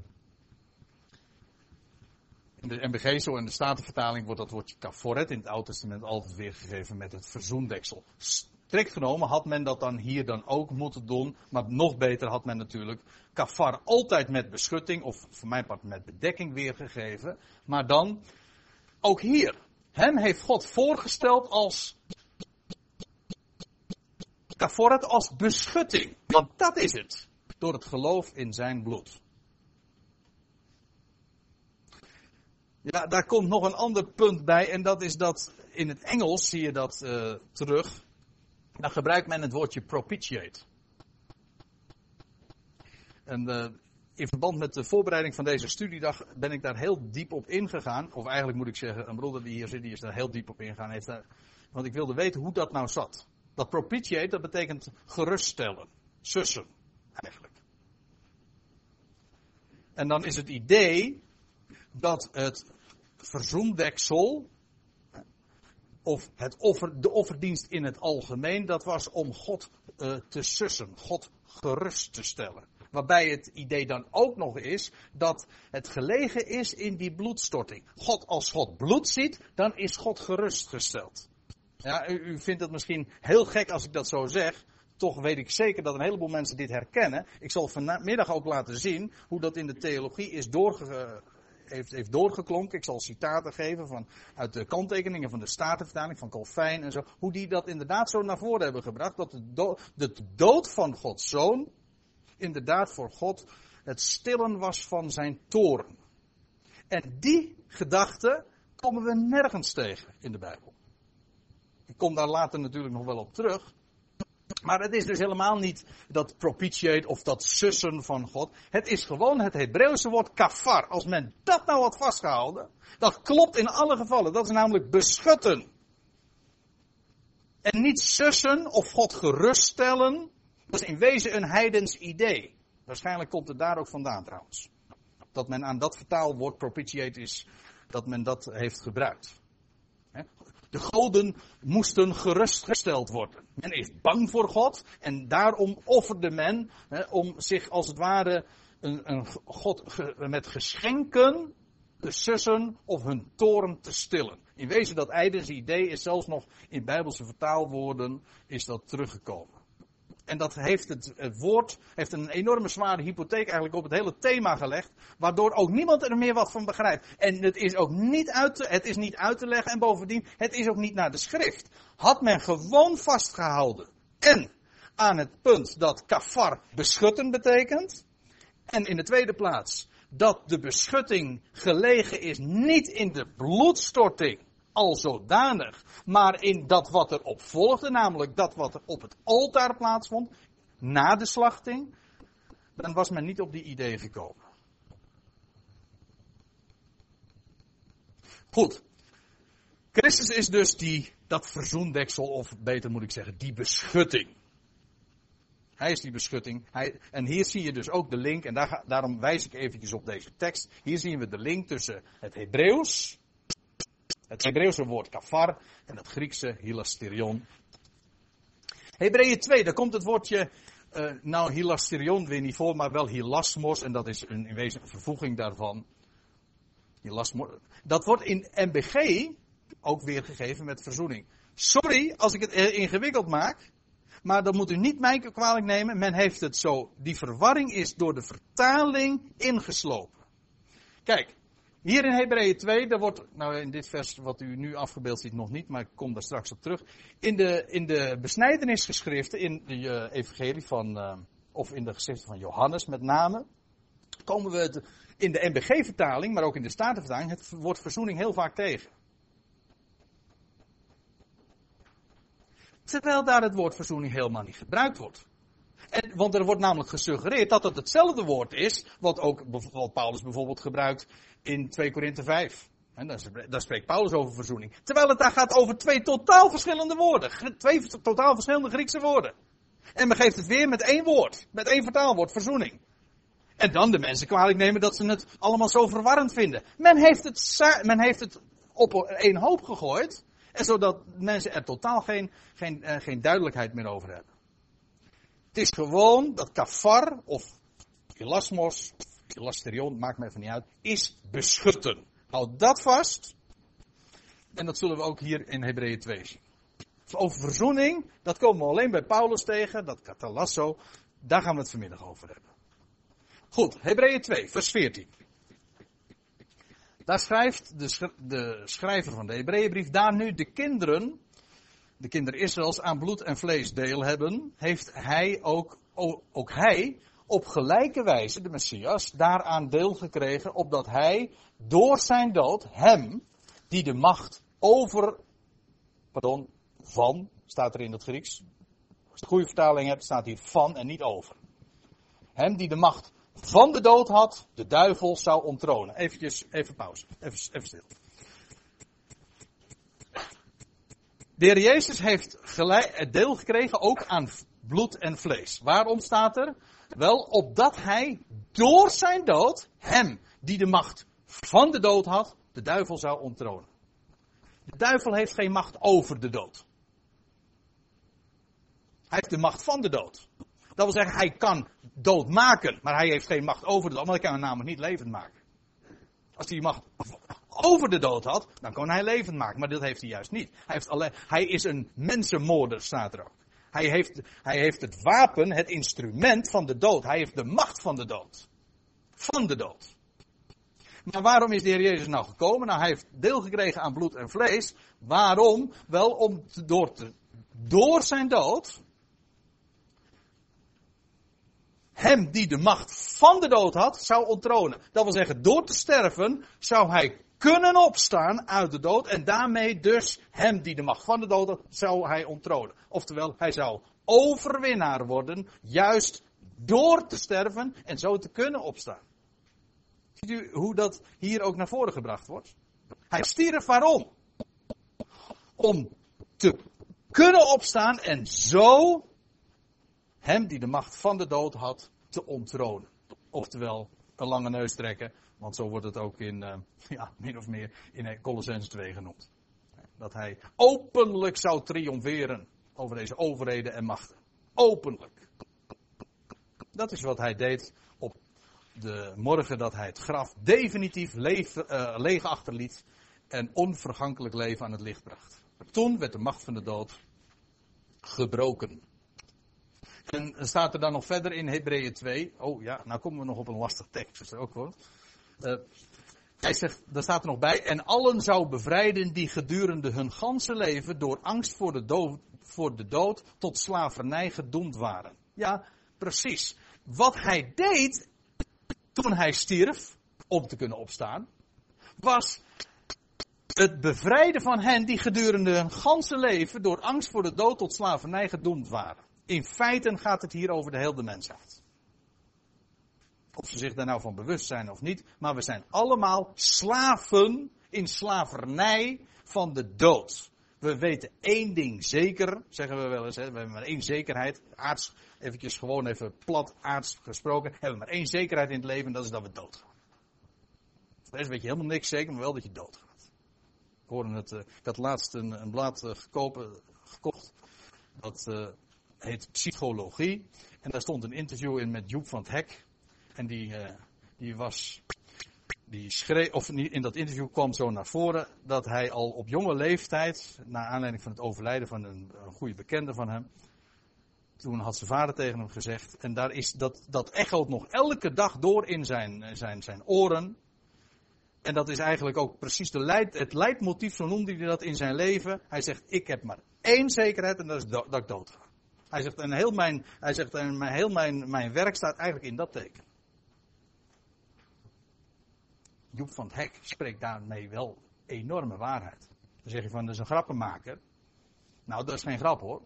in de MBG zo en de Statenvertaling wordt dat woordje kaforet in het Oude Testament altijd weergegeven met het verzoendeksel. Strikt genomen had men dat dan hier dan ook moeten doen. Maar nog beter had men natuurlijk kafar altijd met beschutting of voor mijn part met bedekking weergegeven. Maar dan ook hier. Hem heeft God voorgesteld als kaforet als beschutting. Want dat is het. Door het geloof in zijn bloed. Ja, daar komt nog een ander punt bij. En dat is dat in het Engels zie je dat uh, terug dan gebruikt men het woordje propitiate. En uh, in verband met de voorbereiding van deze studiedag ben ik daar heel diep op ingegaan. Of eigenlijk moet ik zeggen, een broeder die hier zit, die is daar heel diep op ingegaan. Heeft daar, want ik wilde weten hoe dat nou zat. Dat propitiate, dat betekent geruststellen. Sussen, eigenlijk. En dan is het idee dat het verzoendeksel of het offer, de offerdienst in het algemeen, dat was om God uh, te sussen, God gerust te stellen. Waarbij het idee dan ook nog is dat het gelegen is in die bloedstorting. God, als God bloed ziet, dan is God gerustgesteld. Ja, u, u vindt het misschien heel gek als ik dat zo zeg. Toch weet ik zeker dat een heleboel mensen dit herkennen. Ik zal vanmiddag ook laten zien hoe dat in de theologie is doorgegaan heeft, heeft doorgeklonken. Ik zal citaten geven van, uit de kanttekeningen van de Statenvertaling van Calvijn en zo. Hoe die dat inderdaad zo naar voren hebben gebracht. Dat de, dood, de dood van Gods zoon inderdaad voor God het stillen was van zijn toren. En die gedachte komen we nergens tegen in de Bijbel. Ik kom daar later natuurlijk nog wel op terug. Maar het is dus helemaal niet dat propitiate of dat sussen van God. Het is gewoon het Hebreeuwse woord kafar. Als men dat nou had vastgehouden, dat klopt in alle gevallen. Dat is namelijk beschutten. En niet sussen of God geruststellen. Dat is in wezen een heidens idee. Waarschijnlijk komt het daar ook vandaan trouwens. Dat men aan dat vertaalwoord propitiate is, dat men dat heeft gebruikt. De goden moesten gerustgesteld worden. Men is bang voor God en daarom offerde men om zich als het ware een, een God met geschenken te sussen of hun toren te stillen. In wezen dat ijdens idee is zelfs nog in bijbelse vertaalwoorden is dat teruggekomen. En dat heeft het, het, woord, heeft een enorme zware hypotheek eigenlijk op het hele thema gelegd. Waardoor ook niemand er meer wat van begrijpt. En het is ook niet uit te, het is niet uit te leggen en bovendien, het is ook niet naar de schrift. Had men gewoon vastgehouden. En aan het punt dat kafar beschutten betekent. En in de tweede plaats dat de beschutting gelegen is niet in de bloedstorting al zodanig. Maar in dat wat er op volgde, namelijk dat wat er op het altaar plaatsvond, na de slachting, dan was men niet op die idee gekomen. Goed. Christus is dus die, dat verzoendeksel, of beter moet ik zeggen, die beschutting. Hij is die beschutting. Hij, en hier zie je dus ook de link, en daar, daarom wijs ik eventjes op deze tekst. Hier zien we de link tussen het Hebreeuws, het Hebreeuwse woord kafar en het Griekse hilasterion. Hebreeën 2, daar komt het woordje, uh, nou hilasterion weer niet voor, maar wel hilasmos. En dat is een, in wezen een vervoeging daarvan. Dat wordt in MBG ook weergegeven met verzoening. Sorry als ik het ingewikkeld maak. Maar dat moet u niet mij kwalijk nemen. Men heeft het zo. Die verwarring is door de vertaling ingeslopen. Kijk, hier in Hebreeën 2, daar wordt, nou in dit vers wat u nu afgebeeld ziet nog niet, maar ik kom daar straks op terug. In de, in de besnijdenisgeschriften, in de uh, evangelie van, uh, of in de geschriften van Johannes met name, komen we het in de NBG-vertaling, maar ook in de Statenvertaling, het woord verzoening heel vaak tegen. Terwijl daar het woord verzoening helemaal niet gebruikt wordt. En, want er wordt namelijk gesuggereerd dat het hetzelfde woord is, wat ook Paulus bijvoorbeeld gebruikt in 2 Korinthe 5. En daar, spreekt Paulus over verzoening. Terwijl het daar gaat over twee totaal verschillende woorden. Twee totaal verschillende Griekse woorden. En men geeft het weer met één woord. Met één vertaalwoord, verzoening. En dan de mensen kwalijk nemen dat ze het allemaal zo verwarrend vinden. Men heeft het, men heeft het op één hoop gegooid. En zodat mensen er totaal geen, geen, uh, geen duidelijkheid meer over hebben. Het is gewoon dat kafar of elasmos, elasterion, maakt me even niet uit, is beschutten. Houd dat vast. En dat zullen we ook hier in Hebreeën 2 zien. Over verzoening, dat komen we alleen bij Paulus tegen, dat katalasso. Daar gaan we het vanmiddag over hebben. Goed, Hebreeën 2, vers 14. Daar schrijft de, de schrijver van de Hebreeënbrief, daar nu de kinderen, de kinderen Israëls, aan bloed en vlees deel hebben, heeft hij ook, ook hij op gelijke wijze, de Messias, daaraan deel gekregen, opdat hij door zijn dood, hem, die de macht over, pardon, van, staat er in het Grieks. Als je de goede vertaling hebt, staat hier van en niet over. Hem die de macht van de dood had, de duivel zou onttronen. Eventjes, even pauze. Even, even stil. De heer Jezus heeft gelijk, deel gekregen ook aan bloed en vlees. Waarom staat er? Wel, opdat hij door zijn dood hem, die de macht van de dood had, de duivel zou onttronen. De duivel heeft geen macht over de dood. Hij heeft de macht van de dood. Dat wil zeggen, hij kan dood maken, maar hij heeft geen macht over de dood. Maar hij kan hem namelijk niet levend maken. Als hij macht over de dood had, dan kon hij levend maken. Maar dat heeft hij juist niet. Hij, heeft alleen, hij is een mensenmoorder, staat er ook. Hij heeft, hij heeft het wapen, het instrument van de dood. Hij heeft de macht van de dood. Van de dood. Maar waarom is de Heer Jezus nou gekomen? Nou, hij heeft deel gekregen aan bloed en vlees. Waarom? Wel om door, door zijn dood hem die de macht van de dood had, zou onttronen. Dat wil zeggen, door te sterven zou hij kunnen opstaan uit de dood en daarmee dus hem die de macht van de dood had, zou hij onttronen. Oftewel, hij zou overwinnaar worden, juist door te sterven en zo te kunnen opstaan. Ziet u hoe dat hier ook naar voren gebracht wordt? Hij stierf waarom? Om te kunnen opstaan en zo hem die de macht van de dood had te onttronen. Oftewel, een lange neus trekken, want zo wordt het ook in, uh, ja, min of meer in Colossens 2 genoemd. Dat hij openlijk zou triomferen over deze overheden en machten. Openlijk. Dat is wat hij deed op de morgen dat hij het graf definitief leeg, uh, leeg achterliet en onvergankelijk leven aan het licht bracht. Toen werd de macht van de dood gebroken. En staat er dan nog verder in Hebreeën 2. Oh ja, nou komen we nog op een lastig tekst. Ook hoor. Uh, hij zegt, daar staat er nog bij. En allen zou bevrijden die gedurende hun ganse leven door angst voor de, dood, voor de dood tot slavernij gedoemd waren. Ja, precies. Wat hij deed toen hij stierf, om te kunnen opstaan, was het bevrijden van hen die gedurende hun ganse leven door angst voor de dood tot slavernij gedoemd waren. In feite gaat het hier over de hele mensheid. Of ze zich daar nou van bewust zijn of niet, maar we zijn allemaal slaven in slavernij van de dood. We weten één ding zeker, zeggen we wel eens, hè? we hebben maar één zekerheid, aards, eventjes gewoon even plat aards gesproken, hebben we maar één zekerheid in het leven, dat is dat we doodgaan. Is weet je helemaal niks zeker, maar wel dat je doodgaat. Ik hoorde het, uh, ik had laatst een, een blad uh, gekocht, dat uh, heet Psychologie. En daar stond een interview in met Joep van het Hek. En die, uh, die was die schreef, of in dat interview kwam zo naar voren dat hij al op jonge leeftijd, naar aanleiding van het overlijden van een, een goede bekende van hem, toen had zijn vader tegen hem gezegd, en daar is, dat, dat echoot nog elke dag door in zijn, zijn, zijn oren. En dat is eigenlijk ook precies de leid, het leidmotief, zo noemde hij dat in zijn leven. Hij zegt, ik heb maar één zekerheid en dat is dat ik dood ga. Hij zegt, en heel, mijn, hij zegt, en heel mijn, mijn werk staat eigenlijk in dat teken. Joep van het Hek spreekt daarmee wel enorme waarheid. Dan zeg je van, dat is een grappenmaker. Nou, dat is geen grap hoor.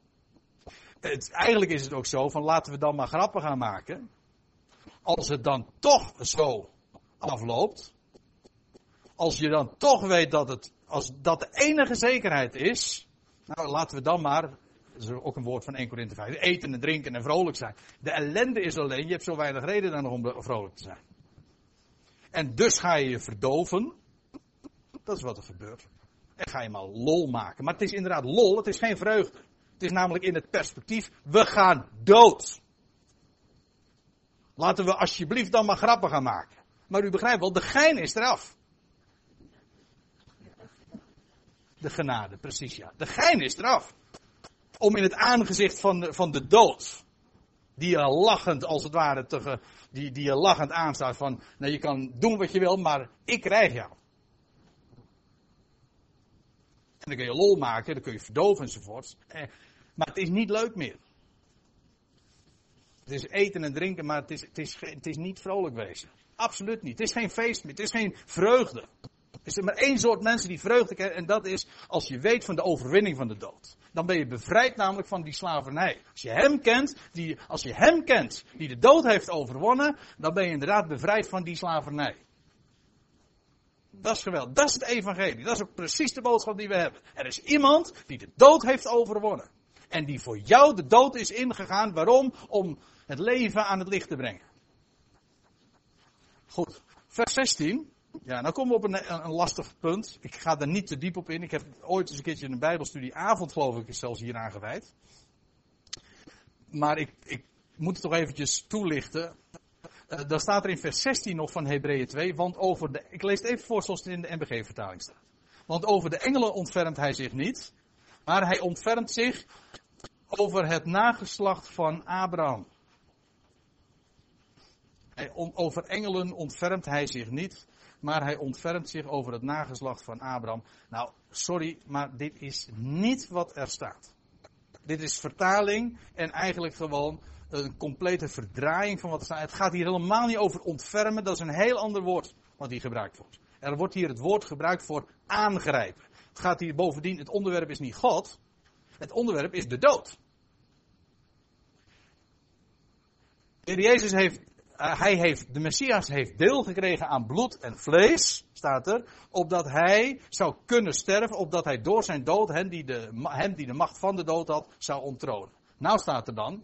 Het, eigenlijk is het ook zo van, laten we dan maar grappen gaan maken. Als het dan toch zo afloopt. Als je dan toch weet dat het, als dat de enige zekerheid is. Nou, laten we dan maar, dat is ook een woord van 1 Korinthe 5, eten en drinken en vrolijk zijn. De ellende is alleen, je hebt zo weinig reden dan om vrolijk te zijn. En dus ga je je verdoven. Dat is wat er gebeurt. En ga je maar lol maken. Maar het is inderdaad lol, het is geen vreugde. Het is namelijk in het perspectief, we gaan dood. Laten we alsjeblieft dan maar grappen gaan maken. Maar u begrijpt wel, de gein is eraf. De genade, precies ja. De gein is eraf. Om in het aangezicht van de, van de dood. Die je lachend, als het ware, te, die, die je lachend aanstaat van, nou je kan doen wat je wil, maar ik krijg jou. En dan kun je lol maken, dan kun je verdoven enzovoort. Eh, maar het is niet leuk meer. Het is eten en drinken, maar het is, het is, het is niet vrolijk wezen. Absoluut niet. Het is geen feest meer, het is geen vreugde. Er is maar één soort mensen die vreugde kennen en dat is als je weet van de overwinning van de dood dan ben je bevrijd namelijk van die slavernij. Als je hem kent, die, als je hem kent, die de dood heeft overwonnen, dan ben je inderdaad bevrijd van die slavernij. Dat is geweldig. Dat is het evangelie. Dat is ook precies de boodschap die we hebben. Er is iemand die de dood heeft overwonnen. En die voor jou de dood is ingegaan. Waarom? Om het leven aan het licht te brengen. Goed. Vers 16. Ja, nou komen we op een, een, lastig punt. Ik ga er niet te diep op in. Ik heb ooit eens een keertje een bijbelstudieavond, geloof ik, zelfs hier aangeweid. Maar ik, ik moet het toch eventjes toelichten. Uh, dan staat er in vers 16 nog van Hebreeën 2, want over de, ik lees het even voor zoals het in de NBG-vertaling staat. Want over de engelen ontfermt hij zich niet, maar hij ontfermt zich over het nageslacht van Abraham. Over engelen ontfermt hij zich niet, maar hij ontfermt zich over het nageslacht van Abraham. Nou, sorry, maar dit is niet wat er staat. Dit is vertaling en eigenlijk gewoon een complete verdraaiing van wat er staat. Het gaat hier helemaal niet over ontfermen, dat is een heel ander woord wat hier gebruikt wordt. Er wordt hier het woord gebruikt voor aangrijpen. Het gaat hier bovendien, het onderwerp is niet God, het onderwerp is de dood. De Jezus heeft hij heeft, de Messias heeft deel gekregen aan bloed en vlees, staat er, opdat hij zou kunnen sterven, opdat hij door zijn dood hen die de, hem die de macht van de dood had, zou onttronen. Nou staat er dan,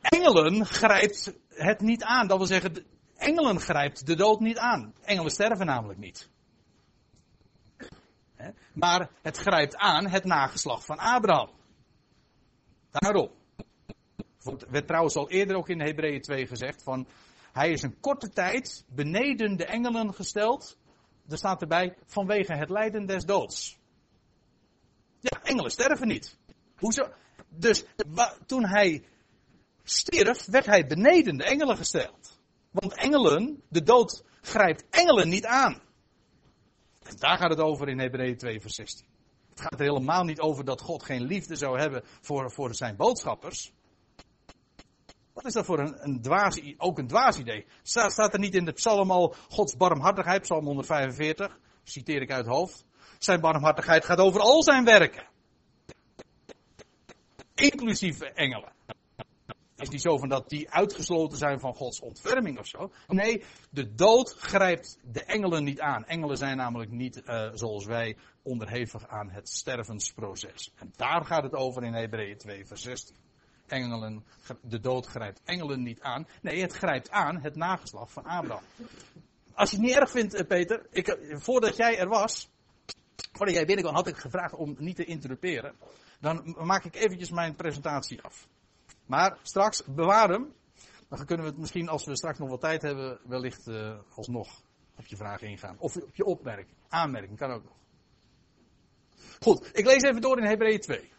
engelen grijpt het niet aan. Dat wil zeggen, engelen grijpt de dood niet aan. Engelen sterven namelijk niet. Maar het grijpt aan het nageslacht van Abraham. Daarom werd trouwens al eerder ook in Hebreeën 2 gezegd van, hij is een korte tijd beneden de engelen gesteld. Er staat erbij, vanwege het lijden des doods. Ja, engelen sterven niet. Hoezo? Dus toen hij stierf, werd hij beneden de engelen gesteld. Want engelen, de dood grijpt engelen niet aan. En daar gaat het over in Hebreeën 2 vers 16. Het gaat er helemaal niet over dat God geen liefde zou hebben voor, voor zijn boodschappers. Wat is dat voor een, een dwaas, ook een dwaas idee? Staat, staat er niet in de psalm al Gods barmhartigheid, psalm 145, citeer ik uit hoofd. Zijn barmhartigheid gaat over al zijn werken. Inclusief engelen. Het is niet zo van dat die uitgesloten zijn van Gods ontferming of zo. Nee, de dood grijpt de engelen niet aan. Engelen zijn namelijk niet, uh, zoals wij, onderhevig aan het stervensproces. En daar gaat het over in Hebreeën 2, vers 16 engelen, de dood grijpt engelen niet aan. Nee, het grijpt aan het nageslag van Abraham. Als je het niet erg vindt, eh, Peter, ik, eh, voordat jij er was, voordat jij binnenkwam, had ik gevraagd om niet te interruperen. Dan maak ik eventjes mijn presentatie af. Maar straks, bewaar hem. Dan kunnen we het misschien, als we straks nog wat tijd hebben, wellicht uh, alsnog op je vraag ingaan. Of op je opmerking, aanmerking, kan ook nog. Goed, ik lees even door in Hebreeën 2.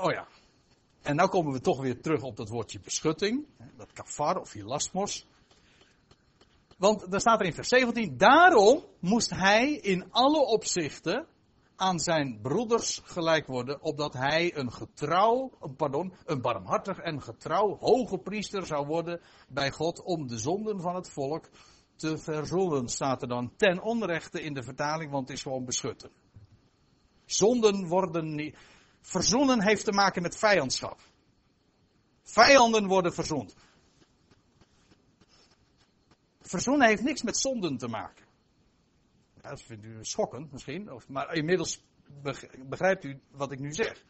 Oh ja. En nou komen we toch weer terug op dat woordje beschutting. Dat kafar of hilasmos. Want daar staat er in vers 17. Daarom moest hij in alle opzichten aan zijn broeders gelijk worden, opdat hij een getrouw, pardon, een barmhartig en getrouw hoge priester zou worden bij God om de zonden van het volk te verzoenen, staat er dan ten onrechte in de vertaling, want het is gewoon beschutten. Zonden worden niet, verzoenen heeft te maken met vijandschap. Vijanden worden verzoend. Verzoenen heeft niks met zonden te maken. Dat vindt u schokkend misschien, maar inmiddels begrijpt u wat ik nu zeg.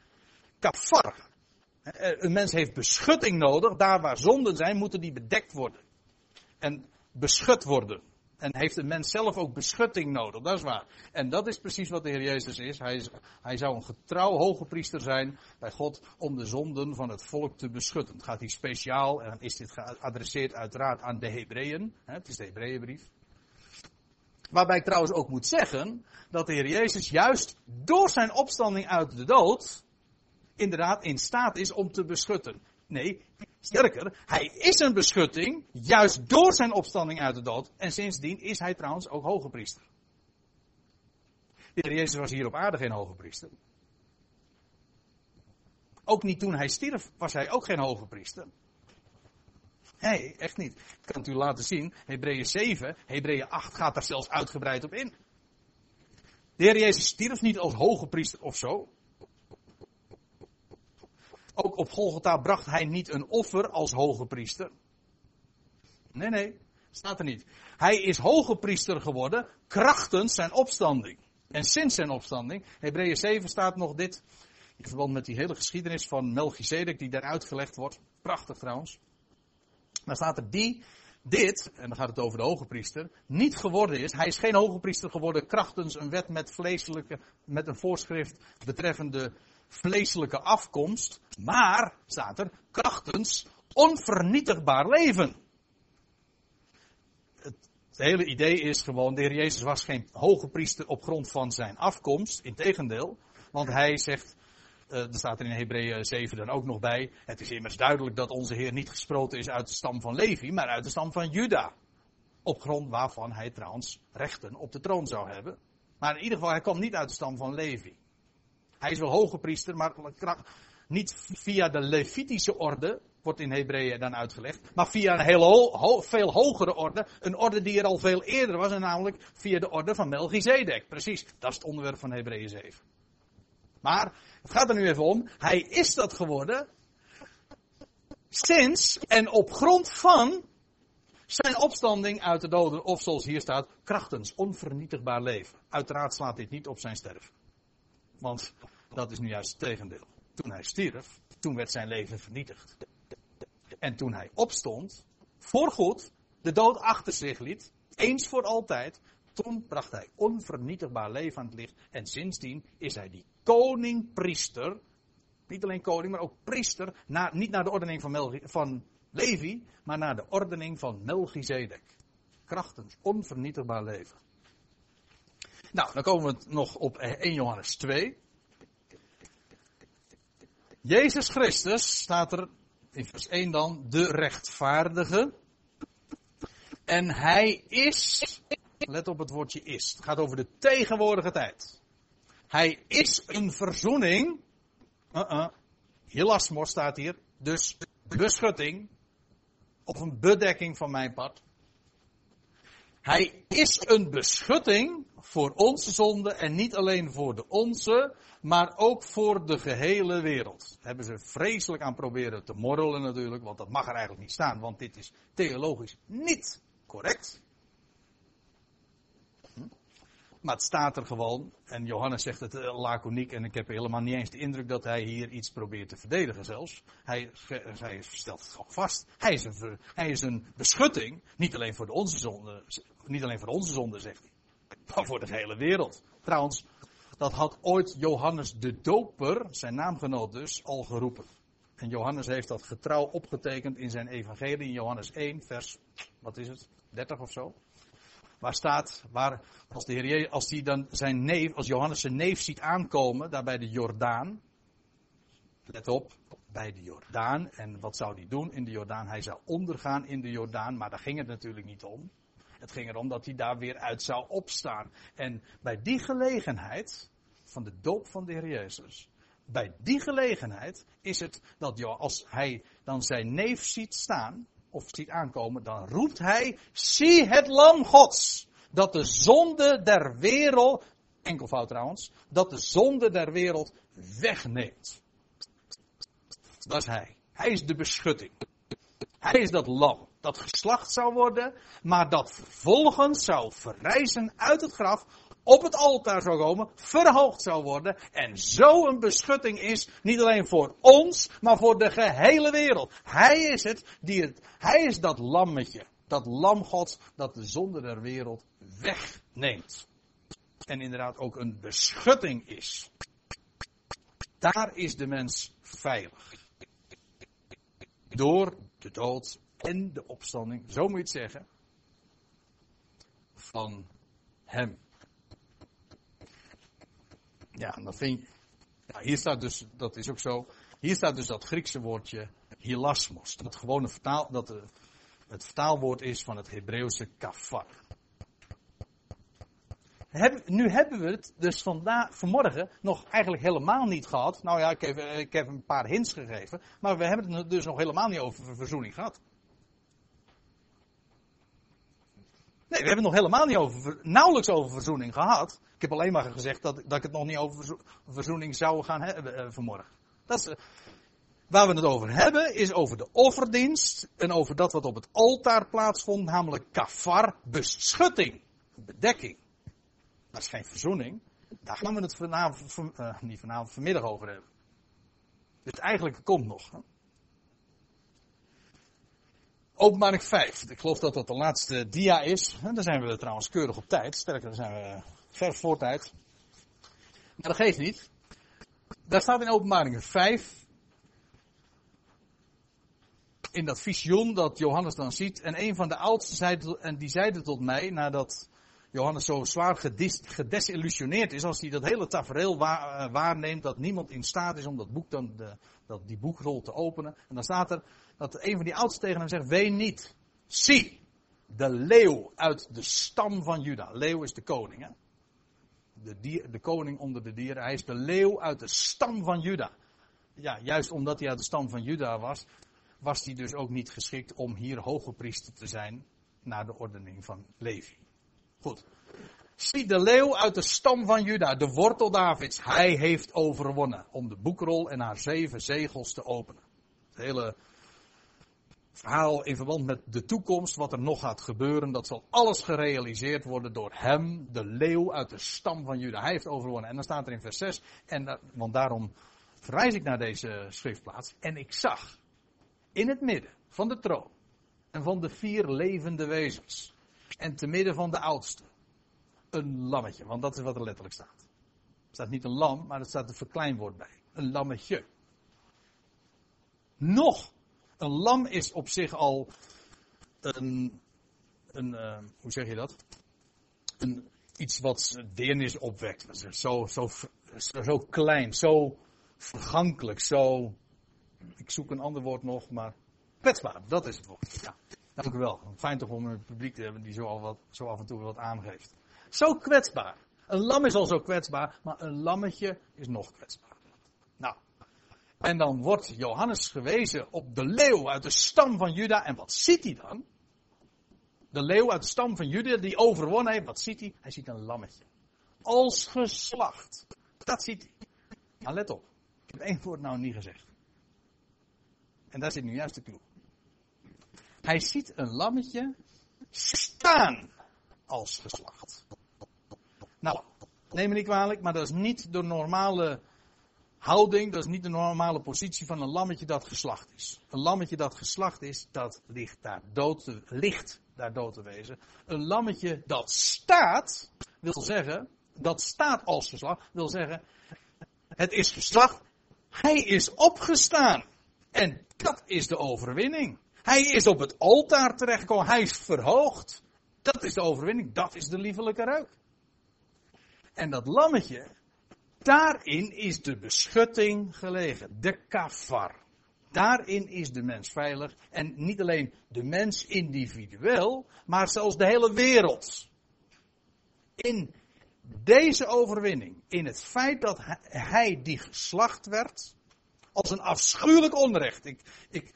Kafar. Een mens heeft beschutting nodig. Daar waar zonden zijn, moeten die bedekt worden. En beschut worden. En heeft een mens zelf ook beschutting nodig, dat is waar. En dat is precies wat de Heer Jezus is. Hij, is, hij zou een getrouw hoge priester zijn bij God om de zonden van het volk te beschutten. Het gaat hier speciaal, en is dit geadresseerd uiteraard aan de Hebreeën. Het is de Hebreeënbrief. Waarbij ik trouwens ook moet zeggen dat de Heer Jezus juist door zijn opstanding uit de dood inderdaad in staat is om te beschutten. Nee, sterker, hij is een beschutting, juist door zijn opstanding uit de dood. En sindsdien is hij trouwens ook hoge priester. De Heer Jezus was hier op aarde geen hoge priester. Ook niet toen hij stierf was hij ook geen hoge priester. Nee, echt niet. Ik kan het u laten zien. Hebreeën 7, Hebreeën 8 gaat daar zelfs uitgebreid op in. De Heer Jezus stierf niet als hoge priester of zo. Ook op Golgotha bracht hij niet een offer als hoge priester. Nee, nee, staat er niet. Hij is hoge priester geworden krachtens zijn opstanding. En sinds zijn opstanding, Hebreeën 7 staat nog dit, in verband met die hele geschiedenis van Melchizedek die daar uitgelegd wordt. Prachtig trouwens. Dan staat er die, dit, en dan gaat het over de hoge priester, niet geworden is. Hij is geen hoge priester geworden krachtens een wet met vleeselijke, met een voorschrift betreffende vleeselijke afkomst, maar, staat er, krachtens onvernietigbaar leven. Het, hele idee is gewoon, de Heer Jezus was geen hoge priester op grond van zijn afkomst, integendeel, want hij zegt, uh, er staat er in Hebreeën 7 dan ook nog bij, het is immers duidelijk dat onze Heer niet gesproten is uit de stam van Levi, maar uit de stam van Juda. Op grond waarvan hij trouwens rechten op de troon zou hebben. Maar in ieder geval, hij kwam niet uit de stam van Levi. Hij is wel hoge priester, maar niet via de Levitische orde, wordt in Hebreeën dan uitgelegd, maar via een heel veel hogere orde. Een orde die er al veel eerder was, en namelijk via de orde van Melchizedek. Precies, dat is het onderwerp van Hebreeën 7. Maar, het gaat er nu even om, hij is dat geworden sinds en op grond van zijn opstanding uit de doden, of zoals hier staat, krachtens onvernietigbaar leven. Uiteraard slaat dit niet op zijn sterven. Want dat is nu juist het tegendeel. Toen hij stierf, toen werd zijn leven vernietigd. En toen hij opstond, voorgoed, de dood achter zich liet, eens voor altijd, toen bracht hij onvernietigbaar leven aan het licht. En sindsdien is hij die koning-priester, niet alleen koning, maar ook priester, niet naar de ordening van, van Levi, maar naar de ordening van Melchizedek. Krachtens onvernietigbaar leven. Nou, dan komen we nog op 1 Johannes 2. Jezus Christus staat er in vers 1 dan, de rechtvaardige. En hij is, let op het woordje is, het gaat over de tegenwoordige tijd. Hij is een verzoening. Uh -uh. staat hier, dus beschutting. Of een bedekking van mijn pad. Hij is een beschutting voor onze zonde en niet alleen voor de onze, maar ook voor de gehele wereld. Daar hebben ze vreselijk aan proberen te morrelen natuurlijk, want dat mag er eigenlijk niet staan, want dit is theologisch niet correct. Hm? Maar het staat er gewoon, en Johannes zegt het eh, laconiek, en ik heb helemaal niet eens de indruk dat hij hier iets probeert te verdedigen zelfs. Hij, hij stelt het gewoon vast. Hij is, een, hij is een beschutting, niet alleen voor de onze zonde, niet alleen voor onze zonde, zegt hij maar voor de hele wereld. Trouwens, dat had ooit Johannes de Doper, zijn naamgenoot dus, al geroepen. En Johannes heeft dat getrouw opgetekend in zijn evangelie in Johannes 1, vers, wat is het, 30 of zo. Waar staat, waar, als, de Heer, als, die dan zijn neef, als Johannes zijn neef ziet aankomen, daar bij de Jordaan. Let op, bij de Jordaan. En wat zou hij doen in de Jordaan? Hij zou ondergaan in de Jordaan, maar daar ging het natuurlijk niet om. Het ging erom dat hij daar weer uit zou opstaan. En bij die gelegenheid, van de doop van de Heer Jezus, bij die gelegenheid is het dat als hij dan zijn neef ziet staan, of ziet aankomen, dan roept hij, zie het lam gods, dat de zonde der wereld, enkelvoud trouwens, dat de zonde der wereld wegneemt. Dat is hij. Hij is de beschutting. Hij is dat lam dat geslacht zou worden, maar dat vervolgens zou verrijzen uit het graf, op het altaar zou komen, verhoogd zou worden en zo een beschutting is, niet alleen voor ons, maar voor de gehele wereld. Hij is het die het, hij is dat lammetje, dat lam God dat de zonde der wereld wegneemt. En inderdaad ook een beschutting is. Daar is de mens veilig. Door de dood en de opstanding, zo moet je het zeggen, van hem. Ja, dan vind je, hier staat dus, dat is ook zo, hier staat dus dat Griekse woordje hilasmos, dat gewone vertaal, dat de, het vertaalwoord is van het Hebreeuwse kafar. Heb, nu hebben we het dus vandaag, vanmorgen nog eigenlijk helemaal niet gehad. Nou ja, ik heb, ik heb een paar hints gegeven. Maar we hebben het dus nog helemaal niet over verzoening gehad. Nee, we hebben het nog helemaal niet over, nauwelijks over verzoening gehad. Ik heb alleen maar gezegd dat, dat ik het nog niet over verzoening zou gaan hebben eh, vanmorgen. Dat uh, waar we het over hebben, is over de offerdienst en over dat wat op het altaar plaatsvond, namelijk kafar, beschutting, bedekking. Dat is geen verzoening. Daar gaan we het vanavond, uh, niet vanavond, vanmiddag over hebben. Dus eigenlijk komt nog. Hè? Openbaring 5. Ik geloof dat dat de laatste dia is. En daar zijn we trouwens keurig op tijd. Sterker, daar zijn we ver voor tijd. Maar dat geeft niet. Daar staat in openbaring 5. In dat visioen dat Johannes dan ziet. En een van de oudsten zei, en die zeide tot mij, nadat Johannes zo zwaar gedesillusioneerd is, als hij dat hele tafereel eh, waarneemt, dat niemand in staat is om dat boek dan, de, dat, die boekrol te openen. En dan staat er, dat een van die oudsten tegen hem zegt, ween niet. Zie, de leeuw uit de stam van Juda. Leeuw is de koning, hè? De, de koning onder de dieren. Hij is de leeuw uit de stam van Juda. Ja, juist omdat hij uit de stam van Juda was, was hij dus ook niet geschikt om hier hoge priester te zijn naar de ordening van Levi. Goed. Zie de leeuw uit de stam van Juda, de wortel Davids. Hij heeft overwonnen om de boekrol en haar zeven zegels te openen. Het hele verhaal in verband met de toekomst, wat er nog gaat gebeuren, dat zal alles gerealiseerd worden door hem, de leeuw uit de stam van Juda. Hij heeft overwonnen. En dan staat er in vers 6, en, want daarom verwijs ik naar deze schriftplaats. En ik zag in het midden van de troon en van de vier levende wezens en te midden van de oudste een lammetje, want dat is wat er letterlijk staat. Er staat niet een lam, maar er staat een verkleinwoord bij. Een lammetje. Nog een lam is op zich al een, een uh, hoe zeg je dat? Een, iets wat deernis opwekt. Zo, zo, zo, zo klein, zo vergankelijk, zo. Ik zoek een ander woord nog, maar kwetsbaar, dat is het woord. Ja, dank u wel. Fijn toch om een publiek te hebben die zo, wat, zo af en toe wat aangeeft. Zo kwetsbaar. Een lam is al zo kwetsbaar, maar een lammetje is nog kwetsbaar. En dan wordt Johannes gewezen op de leeuw uit de stam van Juda. En wat ziet hij dan? De leeuw uit de stam van Juda die overwonnen heeft. Wat ziet hij? Hij ziet een lammetje. Als geslacht. Dat ziet hij. Maar let op. Ik heb één woord nou niet gezegd. En daar zit nu juist de clue. Hij ziet een lammetje staan als geslacht. Nou, neem me niet kwalijk, maar dat is niet de normale houding, dat is niet de normale positie van een lammetje dat geslacht is. Een lammetje dat geslacht is, dat ligt daar dood ligt daar dood te wezen. Een lammetje dat staat, wil zeggen, dat staat als geslacht, wil zeggen, het is geslacht, hij is opgestaan. En dat is de overwinning. Hij is op het altaar terechtgekomen. Hij is verhoogd. Dat is de overwinning. Dat is de liefelijke reuk. En dat lammetje, daarin is de beschutting gelegen. De kafar. Daarin is de mens veilig. En niet alleen de mens individueel, maar zelfs de hele wereld. In deze overwinning, in het feit dat hij die geslacht werd, als een afschuwelijk onrecht. Ik, ik,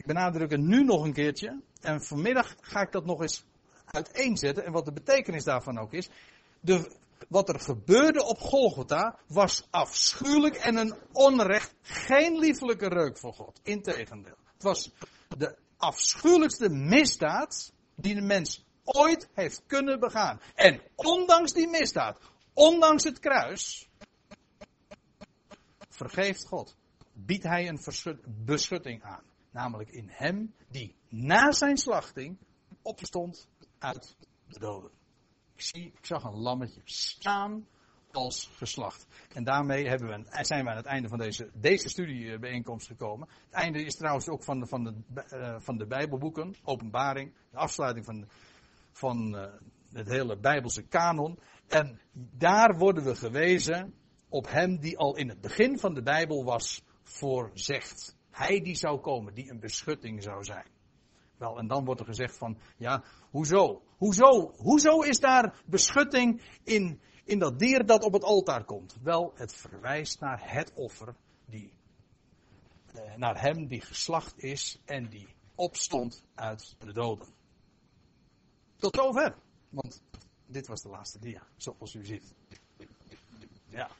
ik benadruk het nu nog een keertje. En vanmiddag ga ik dat nog eens uiteenzetten. En wat de betekenis daarvan ook is. De, wat er gebeurde op Golgotha was afschuwelijk en een onrecht. Geen liefelijke reuk voor God. Integendeel. Het was de afschuwelijkste misdaad die de mens ooit heeft kunnen begaan. En ondanks die misdaad, ondanks het kruis, vergeeft God. Biedt hij een beschutting aan. Namelijk in hem die na zijn slachting opstond uit de doden. Ik, zie, ik zag een lammetje staan als geslacht. En daarmee we, zijn we aan het einde van deze, deze studiebijeenkomst gekomen. Het einde is trouwens ook van de, van de, uh, van de Bijbelboeken, openbaring, de afsluiting van, van uh, het hele Bijbelse kanon. En daar worden we gewezen op hem die al in het begin van de Bijbel was voorzegd. Hij die zou komen, die een beschutting zou zijn. Wel, en dan wordt er gezegd van, ja, hoezo? Hoezo? Hoezo is daar beschutting in, in dat dier dat op het altaar komt? Wel, het verwijst naar het offer, die, eh, naar hem die geslacht is en die opstond uit de doden. Tot zover. Want dit was de laatste dia, zoals u ziet. Ja.